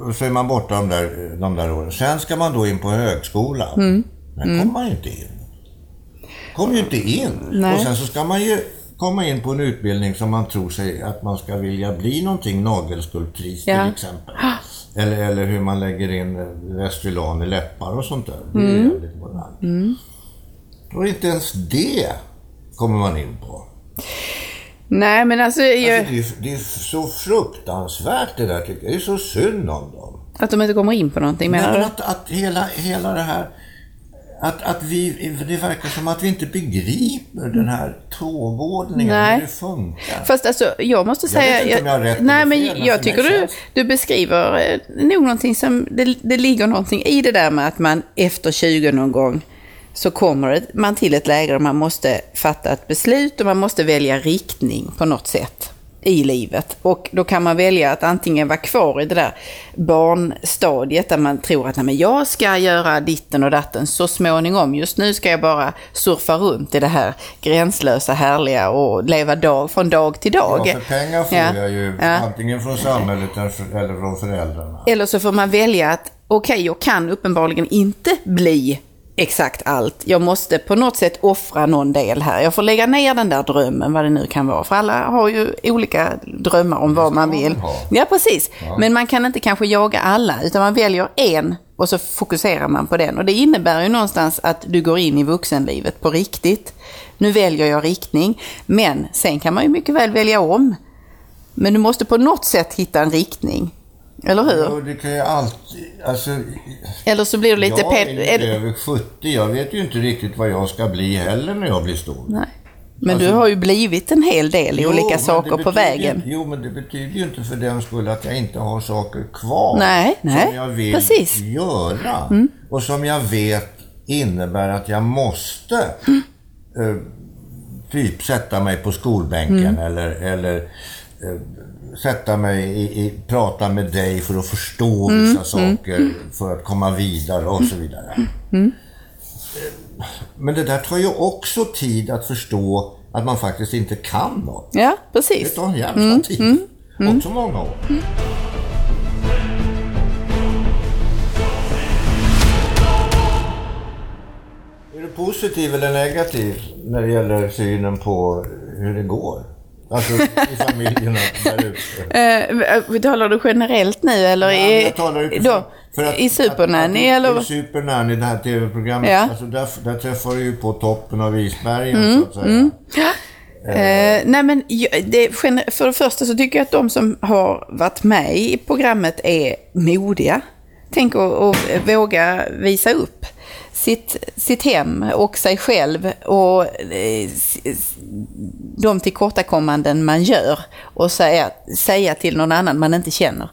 och så är man borta de där, de där åren. Sen ska man då in på högskolan. Mm. Men kommer man ju inte in. Kommer ju inte in. Nej. Och sen så ska man ju komma in på en utbildning som man tror sig att man ska vilja bli någonting, nagelskulptrist Ja. till exempel. Eller, eller hur man lägger in eh, Restylane i läppar och sånt där. Det är Mm. modernt. Och inte ens det kommer man in på. Nej, men alltså, jag, Alltså, det, är, det är så fruktansvärt det där tycker jag. Det är så synd om dem. att de inte kommer in på någonting menar men att, att hela, hela det här... Att, att vi, det verkar som att vi inte begriper den här tågordningen, Nej. hur det funkar. Fast alltså, jag måste säga... vet inte om jag har rätt nej, men fel, jag tycker du, känns- du beskriver eh, nog någonting som... Det, det ligger någonting i det där med att man efter 20 någon gång så kommer man till ett läge där man måste fatta ett beslut och man måste välja riktning på något sätt i livet. Och då kan man välja att antingen vara kvar i det där barnstadiet där man tror att Nej, men jag ska göra ditten och datten så småningom. Just nu ska jag bara surfa runt i det här gränslösa, härliga och leva dag från dag till dag. Ja, för pengar får Ja. jag ju Ja. antingen från samhället eller från föräldrarna. Eller så får man välja att okej, jag kan uppenbarligen inte bli exakt allt. Jag måste på något sätt offra någon del här. Jag får lägga ner den där drömmen, vad det nu kan vara. För alla har ju olika drömmar om vad man vill. Ja, precis. Men man kan inte kanske jaga alla, utan man väljer en och så fokuserar man på den. Och det innebär ju någonstans att du går in i vuxenlivet på riktigt. Nu väljer jag riktning, men sen kan man ju mycket väl välja om. Men du måste på något sätt hitta en riktning. Eller hur? Och det kan ju alltid... Alltså, Eller så blir du lite jag är ju över 70. Jag vet ju inte riktigt vad jag ska bli heller när jag blir stor. Nej. Men Alltså- du har ju blivit en hel del i Jo, olika saker på vägen. Jo, men det betyder ju inte för den skull att jag inte har saker kvar. Nej, nej, Som jag vill precis. Mm. göra. Och som jag vet innebär att jag måste eh, typ sätta mig på skolbänken Mm. eller, eller eh, sätta mig i, i, prata med dig för att förstå Mm. vissa saker, för att komma vidare och så vidare. Mm. Eh, Men det där tar ju också tid att förstå att man faktiskt inte kan något. Ja, Det precis. tar en jävla tid. Också många år. Är du positiv eller negativ när det gäller synen på hur det går? Alltså i familjerna där ute. Eh, talar du generellt nu eller Ja, jag talar då, för att- i Supernanny eller? I Supernanny, det här tv-programmet. Ja. Alltså där, där träffar du ju på toppen av isbergen Mm, så att säga. Eh, nej men det, för det första så tycker jag att de som har varit med i programmet är modiga. Tänk att våga visa upp sitt, sitt hem och sig själv och eh, de tillkortakommanden man gör och säga, säga till någon annan man inte känner.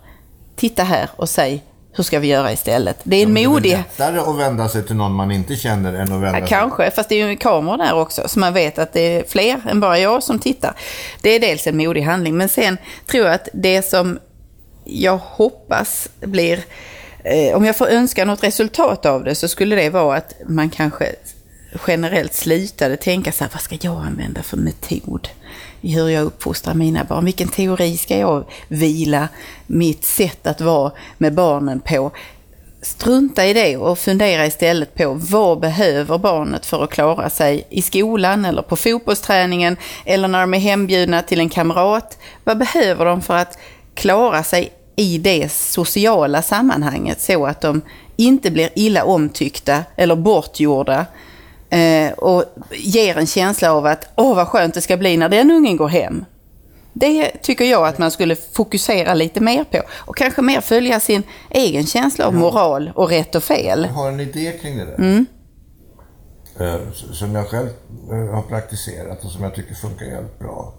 titta här och säg, hur ska vi göra istället? Det är en Det är väl modig... lättare att vända sig till någon man inte känner än att vända Ja, sig kanske, fast det är ju kameror där också, så man vet att det är fler än bara jag som tittar. Det är dels en modig handling, men sen tror jag att det som jag hoppas blir, eh, om jag får önska något resultat av det, så skulle det vara att man kanske generellt slutade tänka så här, vad ska jag använda för metod i hur jag uppfostrar mina barn? Vilken teori ska jag vila mitt sätt att vara med barnen på? Strunta i det och fundera istället på vad behöver barnet för att klara sig i skolan eller på fotbollsträningen eller när de är hembjudna till en kamrat. Vad behöver de för att klara sig i det sociala sammanhanget så att de inte blir illa omtyckta eller bortgjorda eh, och ger en känsla av att åh vad skönt det ska bli när den ungen går hem. Det tycker jag att man skulle fokusera lite mer på och kanske mer följa sin egen känsla av moral och rätt och fel. Jag har en idé kring det där. Mm. Eh, Som jag själv eh, har praktiserat och som jag tycker funkar helt bra.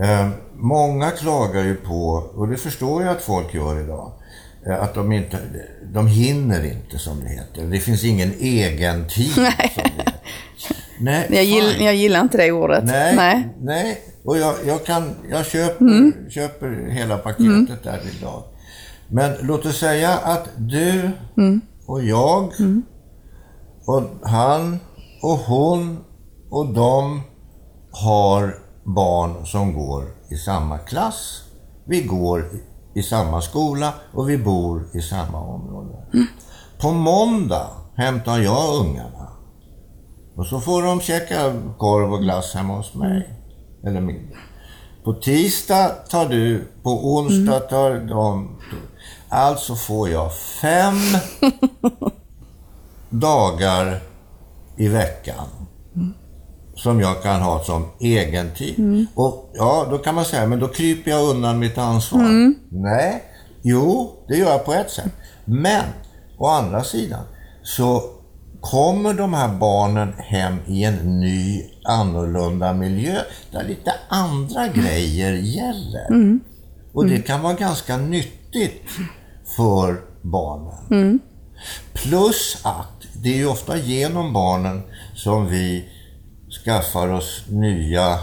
Eh, Många klagar ju på, och det förstår jag att folk gör idag, eh, att de inte, de hinner inte som det heter. Det finns ingen egen tid som det heter. Nej, Jag, gill, jag gillar inte det ordet. Nej, Nej. nej. Och jag, jag, kan, jag köper, Mm. köper hela paketet där idag. Men låt oss säga att du Mm. och jag och han och hon och de har barn som går i samma klass. Vi går i samma skola och vi bor i samma område. På måndag hämtar jag ungarna. Och så får de käka korv och glass hemma hos mig. Eller middag. På tisdag tar du, på onsdag tar de. Alltså får jag fem <laughs> dagar i veckan som jag kan ha som egen tid. Och ja, då kan man säga, men då kryper jag undan mitt ansvar. Nej, jo, det gör jag på ett sätt. Men, å andra sidan, så kommer de här barnen hem i en ny, annorlunda miljö där lite andra grejer gäller. Och det kan vara ganska nyttigt för barnen. Plus att det är ju ofta genom barnen som vi skaffar oss nya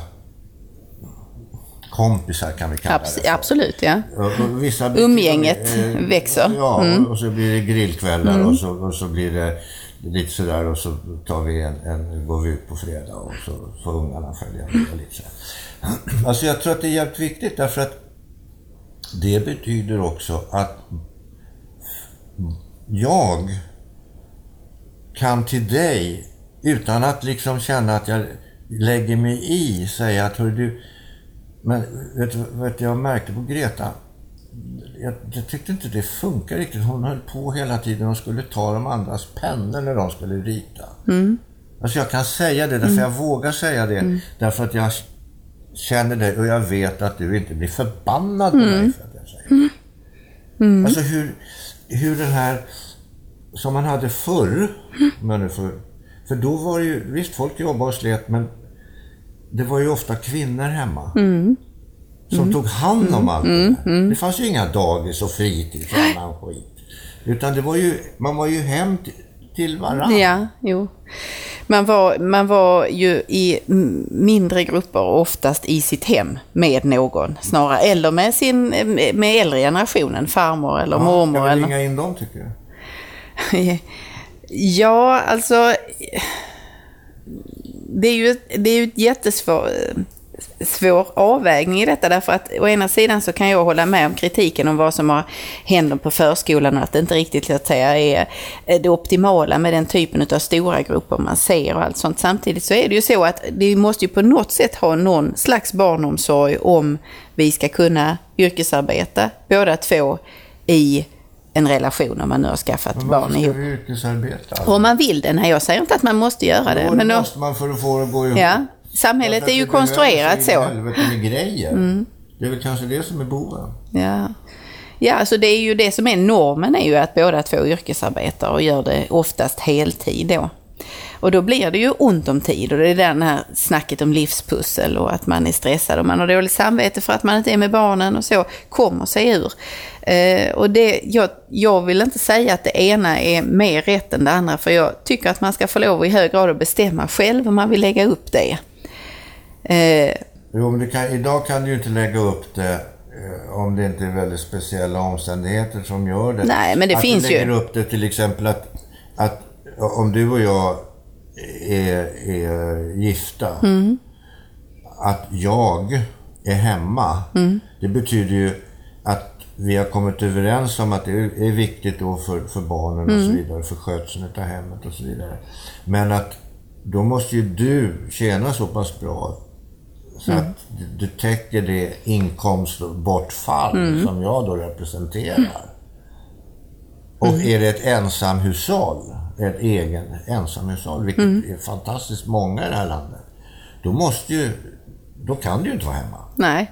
kompisar kan vi kalla det för. absolut, ja. Vissa Umgänget eh, växer. Mm. Ja, och så blir det grillkvällar och, så, och så blir det lite sådär och så tar vi en, en, går vi ut på fredag och så får ungarna följa med lite så. <clears throat> Alltså jag tror att det är jävligt viktigt därför att det betyder också att jag kan till dig utan att liksom känna att jag lägger mig i säga att hör du, men vet du jag märkte på Greta, jag, jag tyckte inte det funkar riktigt. Hon höll på hela tiden och skulle ta de andras pennor när de skulle rita. Alltså jag kan säga det därför jag vågar säga det. Därför att jag känner dig och jag vet att du inte blir förbannad på mig för att jag säger det. Alltså hur, hur den här, som man hade förr, om jag nu får, för då var det ju, visst folk jobbade och slet men det var ju ofta kvinnor hemma. Som tog hand om allt det där. Det fanns ju inga dagis och fritids och annan skit. Utan det var ju, man var ju hem till, till varandra. Ja, jo. Man var, man var ju i mindre grupper, oftast i sitt hem, med någon snarare. Eller med sin med äldre generationen, farmor eller Ja, mormor. Ska vi eller... ringa in dem tycker du? <laughs> Ja, alltså... Det är ju, det är ju ett jättesvår svår avvägning i detta därför att å ena sidan så kan jag hålla med om kritiken om vad som har händer på förskolan och att det inte riktigt så att säga, är det optimala med den typen av stora grupper man ser och allt sånt. Samtidigt så är det ju så att vi måste ju på något sätt ha någon slags barnomsorg om vi ska kunna yrkesarbeta båda två i en relation om man nu har skaffat Men barn ihop. vi yrkesarbeta? Om man vill det, nej jag säger inte att man måste göra det. Då Men då, måste man för att få det att gå ihop. ja, samhället är ju det konstruerat så. Mm. helvete med grejer. Det är väl kanske det som är boven. Ja. ja, alltså det är ju det som är normen är ju att båda två yrkesarbetar och gör det oftast heltid då. Och då blir det ju ont om tid och det är det här snacket om livspussel och att man är stressad och man har dåligt samvete för att man inte är med barnen och så, kommer sig ur. Eh, och det, jag, jag vill inte säga att det ena är mer rätt än det andra, för jag tycker att man ska få lov i hög grad att bestämma själv hur man vill lägga upp det. Eh, jo, men kan, idag kan du ju inte lägga upp det eh, om det inte är väldigt speciella omständigheter som gör det. Nej, men det att finns ju. Att du lägger upp det till exempel att, att om du och jag är, är gifta, mm. att jag är hemma, mm. det betyder ju att vi har kommit överens om att det är viktigt då för, för barnen mm. och så mm. vidare, för skötseln av hemmet och så vidare. Men att då måste ju du tjäna så pass bra så mm. att du täcker det inkomstbortfall mm. som jag då representerar. Och mm. är det ett ensamhushåll, ett egen ensamhushåll, vilket mm. är fantastiskt många i det här landet, då måste ju, då kan du ju inte vara hemma. Nej.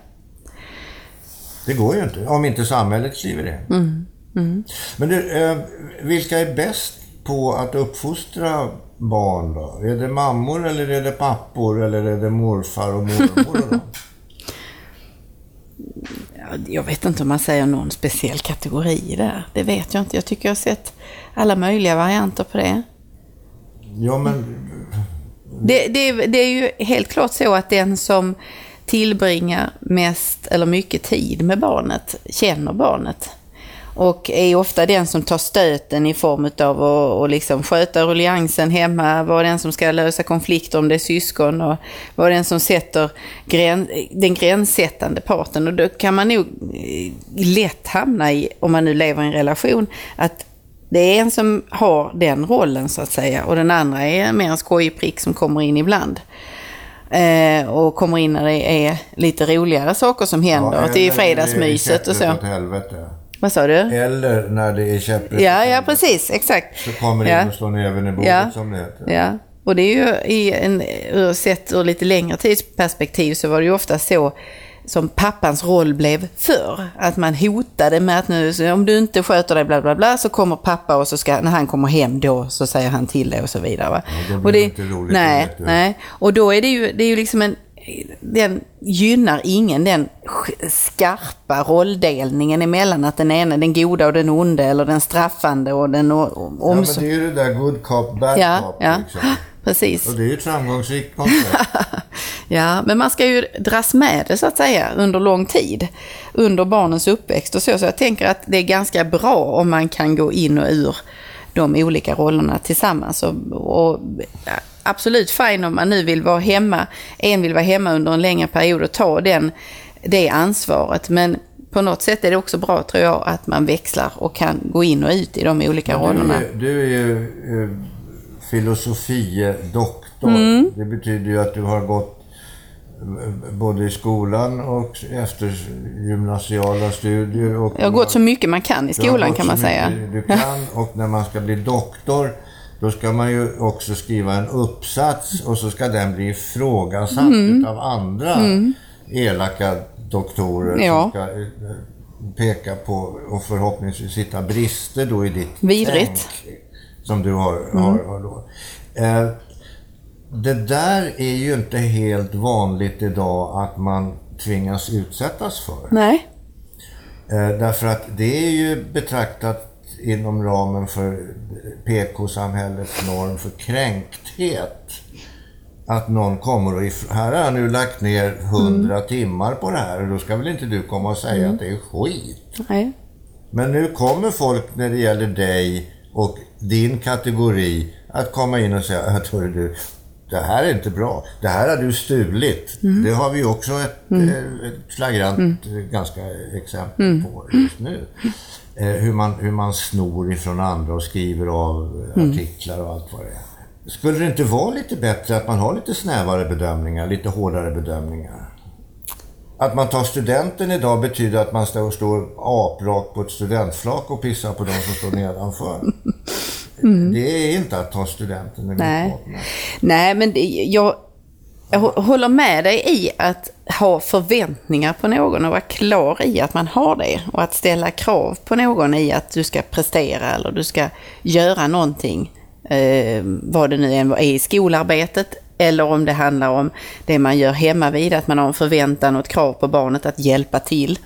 Det går ju inte, om inte samhället skriver det. Mm. Mm. Men du, eh, vilka är bäst på att uppfostra barn då? Är det mammor eller är det pappor eller är det morfar och mormor? <laughs> Jag vet inte om man säger någon speciell kategori där. Det vet jag inte. Jag tycker jag har sett alla möjliga varianter på det. Ja, men... Det, det, det är ju helt klart så att den som tillbringar mest eller mycket tid med barnet känner barnet. Och är ofta den som tar stöten i form av att liksom sköta rulliansen hemma, vara den som ska lösa konflikter om det är syskon och vara den som sätter gräns, den gränssättande parten. Och då kan man nog eh, lätt hamna i, om man nu lever i en relation, att det är en som har den rollen så att säga och den andra är mer en skojprick som kommer in ibland. Eh, och kommer in när det är lite roligare saker som händer. Ja, det är fredagsmyset och så. Helvete. Vad sa du? Eller när det är käpprätt Ja, ja precis. Exakt. Så kommer det ja. in och slår näven i bordet ja. som det heter. Ja. Och det är ju i en, sett ur lite längre tidsperspektiv så var det ju ofta så som pappans roll blev förr. Att man hotade med att nu, om du inte sköter dig bla bla bla så kommer pappa och så ska, när han kommer hem då så säger han till dig och så vidare. Va? Ja, det och det, inte roligt. Nej, nej. Och då är det ju, det är ju liksom en, den gynnar ingen den skarpa rolldelningen emellan att den ena den goda och den onde eller den straffande och den omsorg. Ja, men det är ju det där good cop, bad ja, cop. Ja. Liksom. <gasps> Precis. Och det är ju ett framgångsrikt koncept. <laughs> ja, men man ska ju dras med det så att säga under lång tid. Under barnens uppväxt och så. Så jag tänker att det är ganska bra om man kan gå in och ur de olika rollerna tillsammans. Och, och absolut fine om man nu vill vara hemma. En vill vara hemma under en längre period och ta den, det ansvaret. Men på något sätt är det också bra tror jag att man växlar och kan gå in och ut i de olika du rollerna. Är, du är ju eh, filosofie-doktor. Mm. Det betyder ju att du har gått eh, både i skolan och efter gymnasiala studier. Och jag har gått så mycket man kan i skolan kan man säga. Du kan <laughs> och när man ska bli doktor då ska man ju också skriva en uppsats och så ska den bli ifrågasatt mm. av andra mm. elaka doktorer ja. som ska eh, peka på och förhoppningsvis hitta brister då i ditt Vidrigt. tänk som du har, mm. har, har då. Eh, det där är ju inte helt vanligt idag att man tvingas utsättas för. Nej. Eh, därför att det är ju betraktat inom ramen för PK-samhällets norm för kränkthet. Att någon kommer och här har jag nu lagt ner hundra mm. timmar på det här och då ska väl inte du komma och säga mm. att det är skit. Nej. Men nu kommer folk när det gäller dig och din kategori att komma in och säga att du, det här är inte bra. Det här har du stulit. Mm. Det har vi också ett, mm. Eh, ett flagrant mm. ganska exempel mm. på just nu. Eh, hur, man, hur man snor ifrån andra och skriver av mm. artiklar och allt vad det är. Skulle det inte vara lite bättre att man har lite snävare bedömningar, lite hårdare bedömningar? Att man tar studenten idag betyder att man står, står aprak på ett studentflak och pissar på de som står nedanför. <laughs> Mm. Det är inte att ta studenten med Nej. Nej, men det, jag, jag håller med dig i att ha förväntningar på någon och vara klar i att man har det. Och att ställa krav på någon i att du ska prestera eller du ska göra någonting eh, vad det nu än är i skolarbetet, eller om det handlar om det man gör hemma vid, att man har en förväntan och ett krav på barnet att hjälpa till.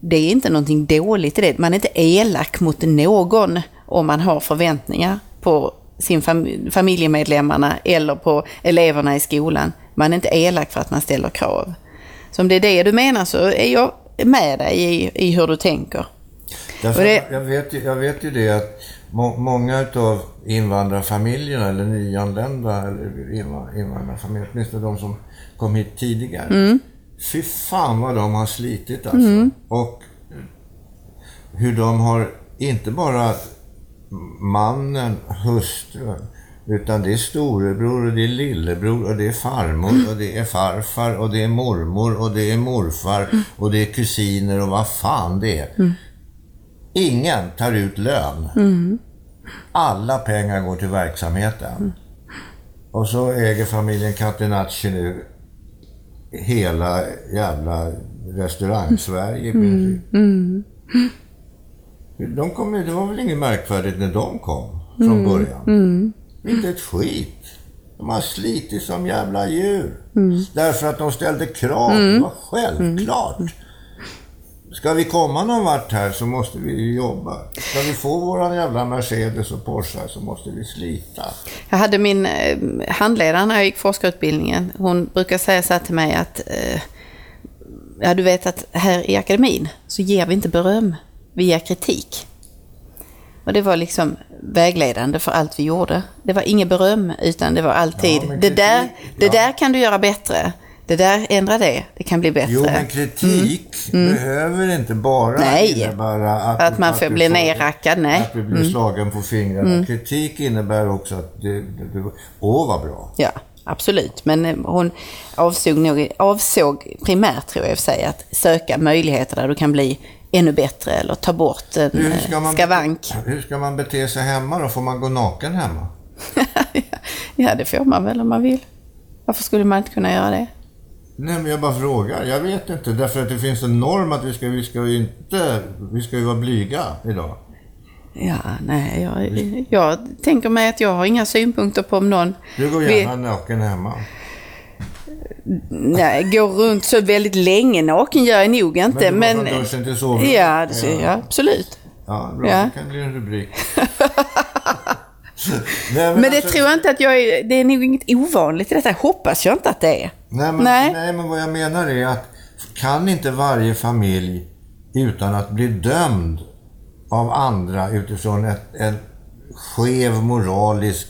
Det är inte någonting dåligt i det. Man är inte elak mot någon om man har förväntningar på sin fam familjemedlemmarna eller på eleverna i skolan. Man är inte elak för att man ställer krav. Så om det är det du menar så är jag med dig i, i hur du tänker. Därför det... jag, vet ju, jag vet ju det att må, många av invandrarfamiljerna eller nyanlända eller invandrarfamiljer, åtminstone de som kom hit tidigare. Mm. Fy fan vad de har slitit alltså. Mm. Och hur de har, inte bara mannen, hustrun, utan det är storebror och det är lillebror och det är farmor och det är farfar och det är mormor och det är morfar och det är kusiner och vad fan det är. Mm. Ingen tar ut lön. Mm. Alla pengar går till verksamheten. Mm. Och så äger familjen Catenacci nu hela jävla restaurang-Sverige i princip. Mm, mm. De kom, det var väl inget märkvärdigt när de kom från mm. början. Mm. Inte ett skit. De har slitit som jävla djur. Mm. Därför att de ställde krav. Mm. Det var självklart. Mm. Ska vi komma någon vart här så måste vi jobba. Ska vi få våran jävla Mercedes och Porsche så måste vi slita. Jag hade min eh, handledare när jag gick forskarutbildningen. Hon brukar säga så här till mig att eh, ja, du vet att här i akademin så ger vi inte beröm, vi ger kritik. Och det var liksom vägledande för allt vi gjorde. Det var inget beröm, utan det var alltid, ja, det, där, det där kan du göra bättre. Det där, ändra det, det kan bli bättre. Jo, men kritik mm. mm. behöver inte bara nej. innebära att, att man får bli nerrackad. Nej. Att du blir mm. slagen på fingrarna. Mm. Kritik innebär också att du, åh vad bra. Ja, absolut. Men eh, hon avsåg, nog, avsåg primärt, tror jag, säga att söka möjligheter där du kan bli ännu bättre eller ta bort en hur ska man, skavank. Hur ska man bete sig hemma då? Får man gå naken hemma? <laughs> ja, det får man väl om man vill. Varför skulle man inte kunna göra det? Nej, men jag bara frågar. Jag vet inte. Därför att det finns en norm att vi ska, vi ska ju inte, vi ska ju vara blyga idag. Ja, nej, jag, jag tänker mig att jag har inga synpunkter på om någon... Du går gärna vi... naken hemma. Nej, går runt så väldigt länge naken gör jag nog inte. Men, men duschen till sovrummet? Ja, det ser jag absolut. Ja, bra. Ja. Det kan bli en rubrik. <laughs> nej, men, men det alltså, tror jag inte att jag är, det är nog inget ovanligt i detta. Hoppas jag inte att det är. Nej men, nej. nej, men vad jag menar är att kan inte varje familj utan att bli dömd av andra utifrån ett, en skev moralisk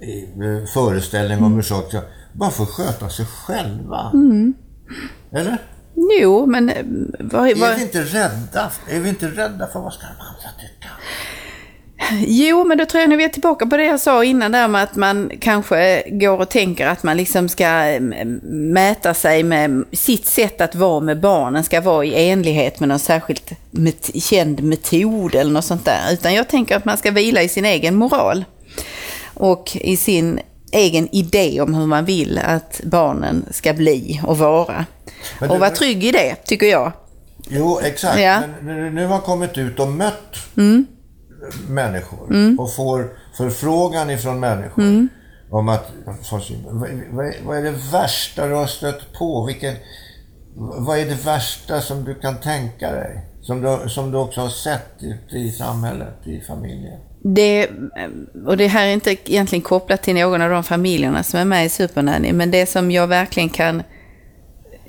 eh, föreställning om hur saker bara få sköta sig själva. Mm. Eller? Jo, men... Eh, vad, vad... Är, vi inte rädda? är vi inte rädda för vad ska de andra tycka? Jo, men då tror jag nu vi är tillbaka på det jag sa innan där med att man kanske går och tänker att man liksom ska mm, mäta sig med sitt sätt att vara med barnen ska vara i enlighet med någon särskilt met känd metod eller något sånt där. Utan jag tänker att man ska vila i sin egen moral och i sin egen idé om hur man vill att barnen ska bli och vara. Du, och vara trygg i det, tycker jag. Jo, exakt. Ja. Men nu har kommit ut och mött mm. människor mm. och får förfrågan ifrån människor mm. om att... Vad är det värsta du har stött på? Vilken, vad är det värsta som du kan tänka dig? Som du, som du också har sett ute i samhället, i familjen? Det, och det här är inte egentligen kopplat till någon av de familjerna som är med i Supernanny, men det som jag verkligen kan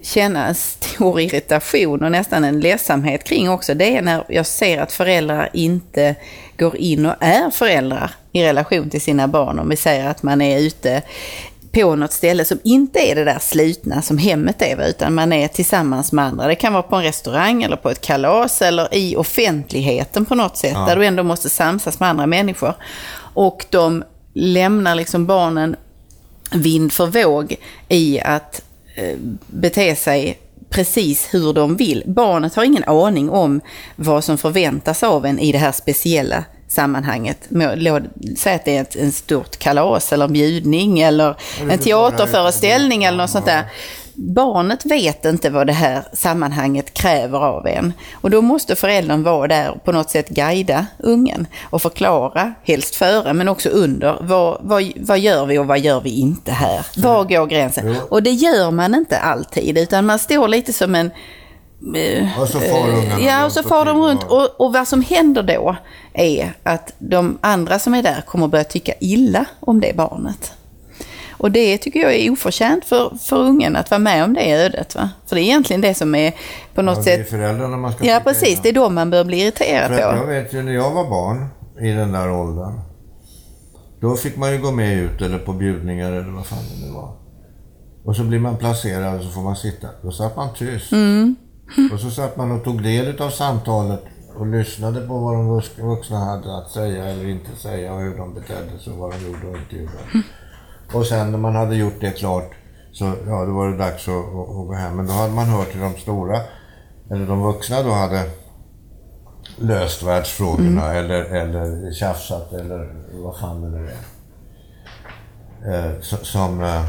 känna en stor irritation och nästan en ledsamhet kring också, det är när jag ser att föräldrar inte går in och är föräldrar i relation till sina barn. Om vi säger att man är ute på något ställe som inte är det där slutna som hemmet är, utan man är tillsammans med andra. Det kan vara på en restaurang eller på ett kalas eller i offentligheten på något sätt, ja. där du ändå måste samsas med andra människor. Och de lämnar liksom barnen vind för våg i att eh, bete sig precis hur de vill. Barnet har ingen aning om vad som förväntas av en i det här speciella sammanhanget. Säg att det är ett en stort kalas eller en bjudning eller en teaterföreställning eller något sånt där. barnet vet inte vad det här sammanhanget kräver av en. Och då måste föräldern vara där och på något sätt guida ungen och förklara, helst före men också under, vad, vad, vad gör vi och vad gör vi inte här? Var går gränsen? Och det gör man inte alltid, utan man står lite som en Och så far ungarna Ja, runt och så far de runt. Och, och vad som händer då är att de andra som är där kommer börja tycka illa om det barnet. Och det tycker jag är oförtjänt för, för ungen att vara med om det ödet. Va? För det är egentligen det som är på något Ja, det är sätt... föräldrarna man ska Ja, precis. illa. Det är då man bör bli irriterad att jag på. vet ju när jag var barn i den där åldern. Då fick man ju gå med ut eller på bjudningar eller vad fan det nu var. Och så blir man placerad och så får man sitta. Då satt man tyst. Mm. Och så satt man och tog del av samtalet och lyssnade på vad de vux- vuxna hade att säga eller inte säga och hur de betedde sig och vad de gjorde och inte gjorde. Mm. Och sen när man hade gjort det klart så ja, då var det dags att, att, att gå hem. Men då hade man hört till de stora, eller de vuxna då hade löst världsfrågorna eller, eller tjafsat eller vad fan det nu är. Eh, so- som... Eh,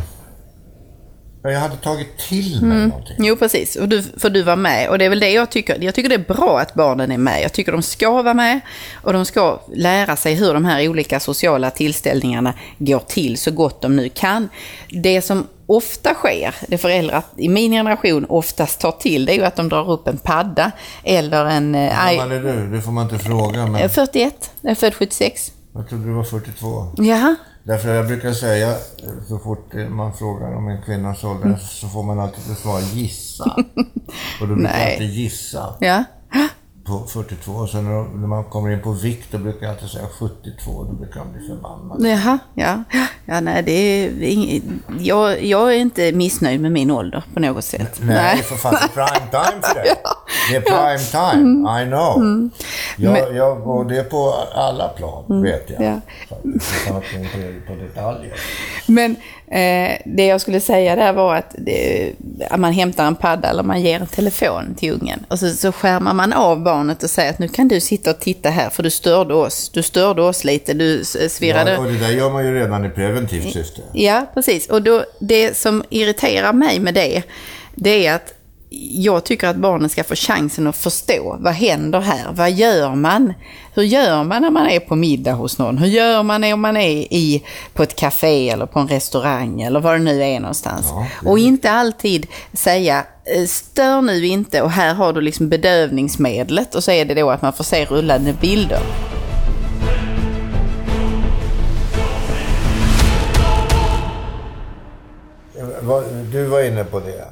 jag hade tagit till mig någonting. Jo, precis. Och du, för du var med. Och det är väl det jag tycker. Jag tycker det är bra att barnen är med. Jag tycker de ska vara med. Och de ska lära sig hur de här olika sociala tillställningarna går till så gott de nu kan. Det som ofta sker, det föräldrar i min generation oftast tar till, det är ju att de drar upp en padda eller en... eh, Hur gammal är du? Det får man inte fråga, eh, men 41, jag är född 76. jag trodde du var 42. Jaha. Därför jag brukar säga, så fort man frågar om en kvinnas ålder, så får man alltid till svar gissa. <laughs> Och då brukar jag alltid gissa Ja. På 42. Och sen när, man kommer in på vikt, då brukar jag alltid säga 72. Då brukar de bli förbannade. Jaha, ja. Ja, nej, det är ing- jag, jag är inte missnöjd med min ålder på något sätt. Nej, för fan, det är prime time för dig. <laughs> Det är prime time, Mm. I know. Jag, jag, och det är på alla plan, vet jag. Mm. ja. Faktiskt, Utan att på detaljer. Men eh, det jag skulle säga där var att, det, att man hämtar en padda eller man ger en telefon till ungen. Och så, så skärmar man av barnet och säger att nu kan du sitta och titta här för du störde oss. Du störde oss lite, du s- svirrade. Ja, och det där gör man ju redan i preventivt syfte. Ja, precis. Och då, det som irriterar mig med det, det är att jag tycker att barnen ska få chansen att förstå. Vad händer här? Vad gör man? Hur gör man när man är på middag hos någon? Hur gör man om man är i, på ett café eller på en restaurang eller vad det nu är någonstans? Ja, Och inte alltid säga eh, stör nu inte och här har du liksom bedövningsmedlet och så är det då att man får se rullande bilder. Du var inne på det.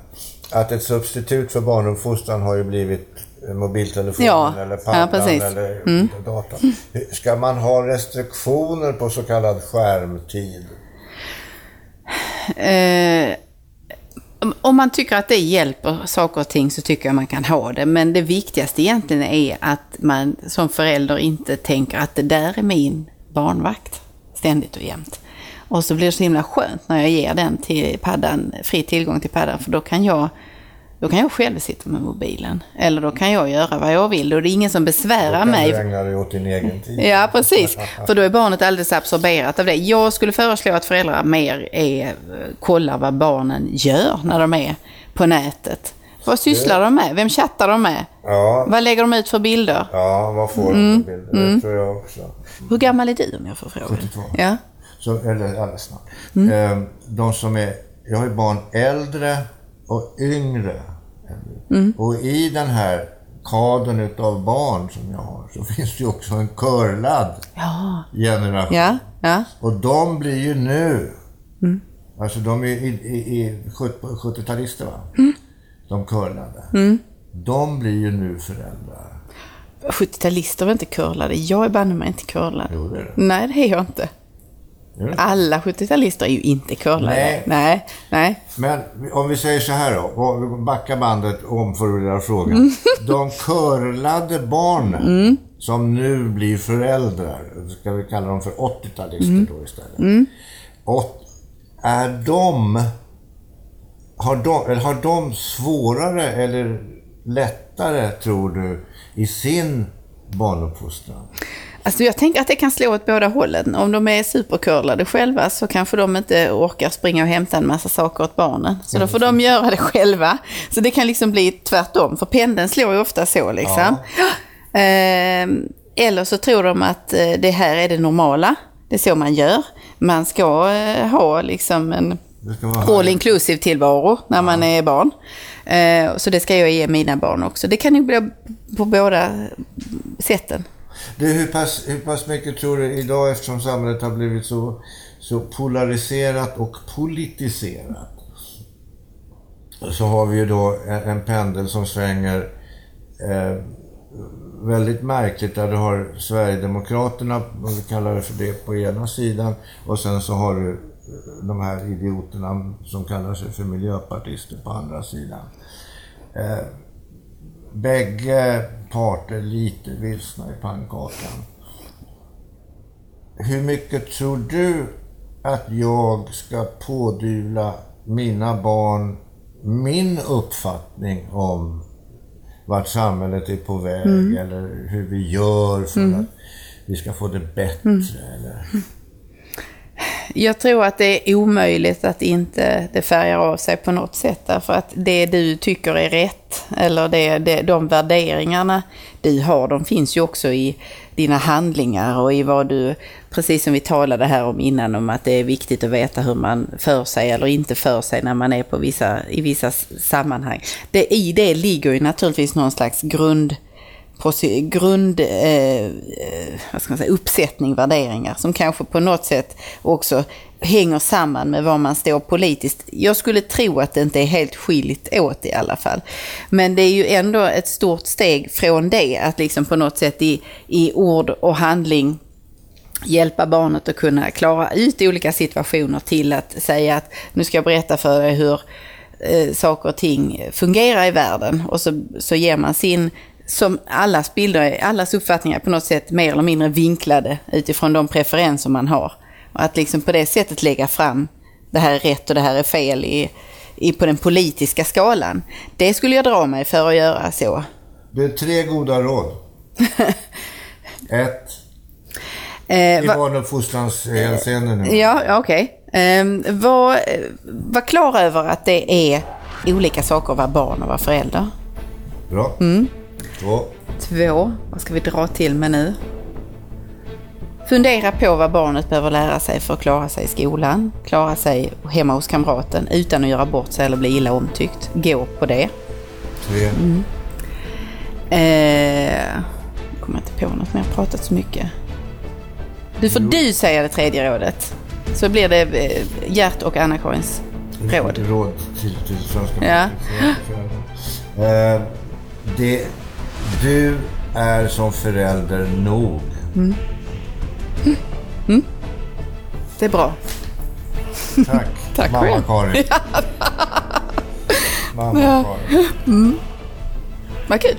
Att ett substitut för barnuppfostran har ju blivit mobiltelefonen Ja, eller ja, paddan precis. eller datorn. Ska man ha restriktioner på så kallad skärmtid? Eh, om- om man tycker att det hjälper saker och ting så tycker jag man kan ha det. Men det viktigaste egentligen är att man som förälder inte tänker att det där är min barnvakt ständigt och jämt. Och så blir det så himla skönt när jag ger den till paddan, fri tillgång till paddan, för då kan jag då kan jag själv sitta med mobilen. Eller då kan jag göra vad jag vill och det är ingen som besvärar Kan mig. du ägna dig åt din egen tid? Ja, precis. <laughs> För då är barnet alldeles absorberat av det. Jag skulle föreslå att föräldrar mer är, kollar vad barnen gör när de är på nätet. Vad sysslar de med? Vem chattar de med? Ja, Vad lägger de ut för bilder? ja vad får du för bilder? Det tror jag också. Hur gammal är du om jag får fråga? 72. Ja. Så, eller alldeles snart. Mm. Eh, de som är, jag har ju barn äldre och yngre. Mm. Och i den här kadern utav barn som jag har så <laughs> finns det ju också en curlad Ja. generation. Ja. Ja. Och de blir ju nu, Mm. alltså de är i, i, i 70- 70-talister va? Mm. De curlade. De blir ju nu föräldrar. 70-talister var inte curlade. Jag är banne mig inte curlad. Jo, det är det. Nej, det är jag inte. Det? Alla 70-talister är ju inte curlade. Nej. Nej. Nej. Men om vi säger så här då, backa bandet och omformulera frågan. <laughs> De curlade barnen som nu blir föräldrar, ska vi kalla dem för 80-talister då istället. Och är de, har de, eller har de svårare eller lättare, tror du, i sin barnuppfostran? Alltså jag tänker att det kan slå åt båda hållen. Om de är supercurlade själva så kanske de inte orkar springa och hämta en massa saker åt barnen. Så då får de göra det själva. Så det kan liksom bli tvärtom, för pendeln slår ju ofta så liksom. Ja. <gasps> Ehm, eller så tror de att eh, det här är det normala. Det är så man gör. Man ska eh, ha liksom en all inclusive tillvaro när man är barn. Eh, så det ska jag ge mina barn också. Det kan ju bli på båda sätten. Du, hur, pass, hur pass mycket tror du idag, eftersom samhället har blivit så, så polariserat och politiserat, så har vi ju då en, en pendel som svänger eh, väldigt märkligt där du har Sverigedemokraterna, om vi kallar det för det, på ena sidan och sen så har du eh, de här idioterna som kallar sig för miljöpartister på andra sidan. Eh, bägge parter lite vilsna i pannkakan. Hur mycket tror du att jag ska pådyvla mina barn min uppfattning om vart samhället är på väg mm. eller hur vi gör för mm. att vi ska få det bättre? Mm. Eller? Jag tror att det är omöjligt att inte det färgar av sig på något sätt. Därför att det du tycker är rätt, eller det, det, de värderingarna du har, de finns ju också i dina handlingar och i vad du, precis som vi talade här om innan, om att det är viktigt att veta hur man för sig eller inte för sig när man är på vissa, i vissa sammanhang. Det, I det ligger ju naturligtvis någon slags grund grund, eh, eh, vad ska man säga, uppsättning värderingar som kanske på något sätt också hänger samman med var man står politiskt. Jag skulle tro att det inte är helt skilt åt i alla fall. Men det är ju ändå ett stort steg från det, att liksom på något sätt i, i ord och handling hjälpa barnet att kunna klara ut olika situationer till att säga att nu ska jag berätta för dig hur eh, saker och ting fungerar i världen. Och så, så ger man sin som allas bilder, allas uppfattningar på något sätt mer eller mindre vinklade utifrån de preferenser man har. Och att liksom på det sättet lägga fram det här är rätt och det här är fel i, i, på den politiska skalan. Det skulle jag dra mig för att göra så. Det är tre goda råd. <laughs> Ett. Eh, I barnuppfostrans hänseende nu. Ja, okej. Okay. Eh, var, var klar över att det är olika saker att vara barn och vara förälder. Bra. Mm. Två. Två. Vad ska vi dra till med nu? Fundera på vad barnet behöver lära sig för att klara sig i skolan, klara sig hemma hos kamraten utan att göra bort sig eller bli illa omtyckt. Gå på det. Tre. Mm. Eh, kommer inte på något mer, jag har pratat så mycket. Nu får jo. du säga det tredje rådet. Så blir det eh, Gert och Anna-Karins råd. Råd till, till svenska Ja. <gasps> Eh, det du är som förälder nog. Mm. Mm. Det är bra. Tack, <laughs> Tack mamma Karin. <laughs> mamma. Karin. Mm. Vad kul.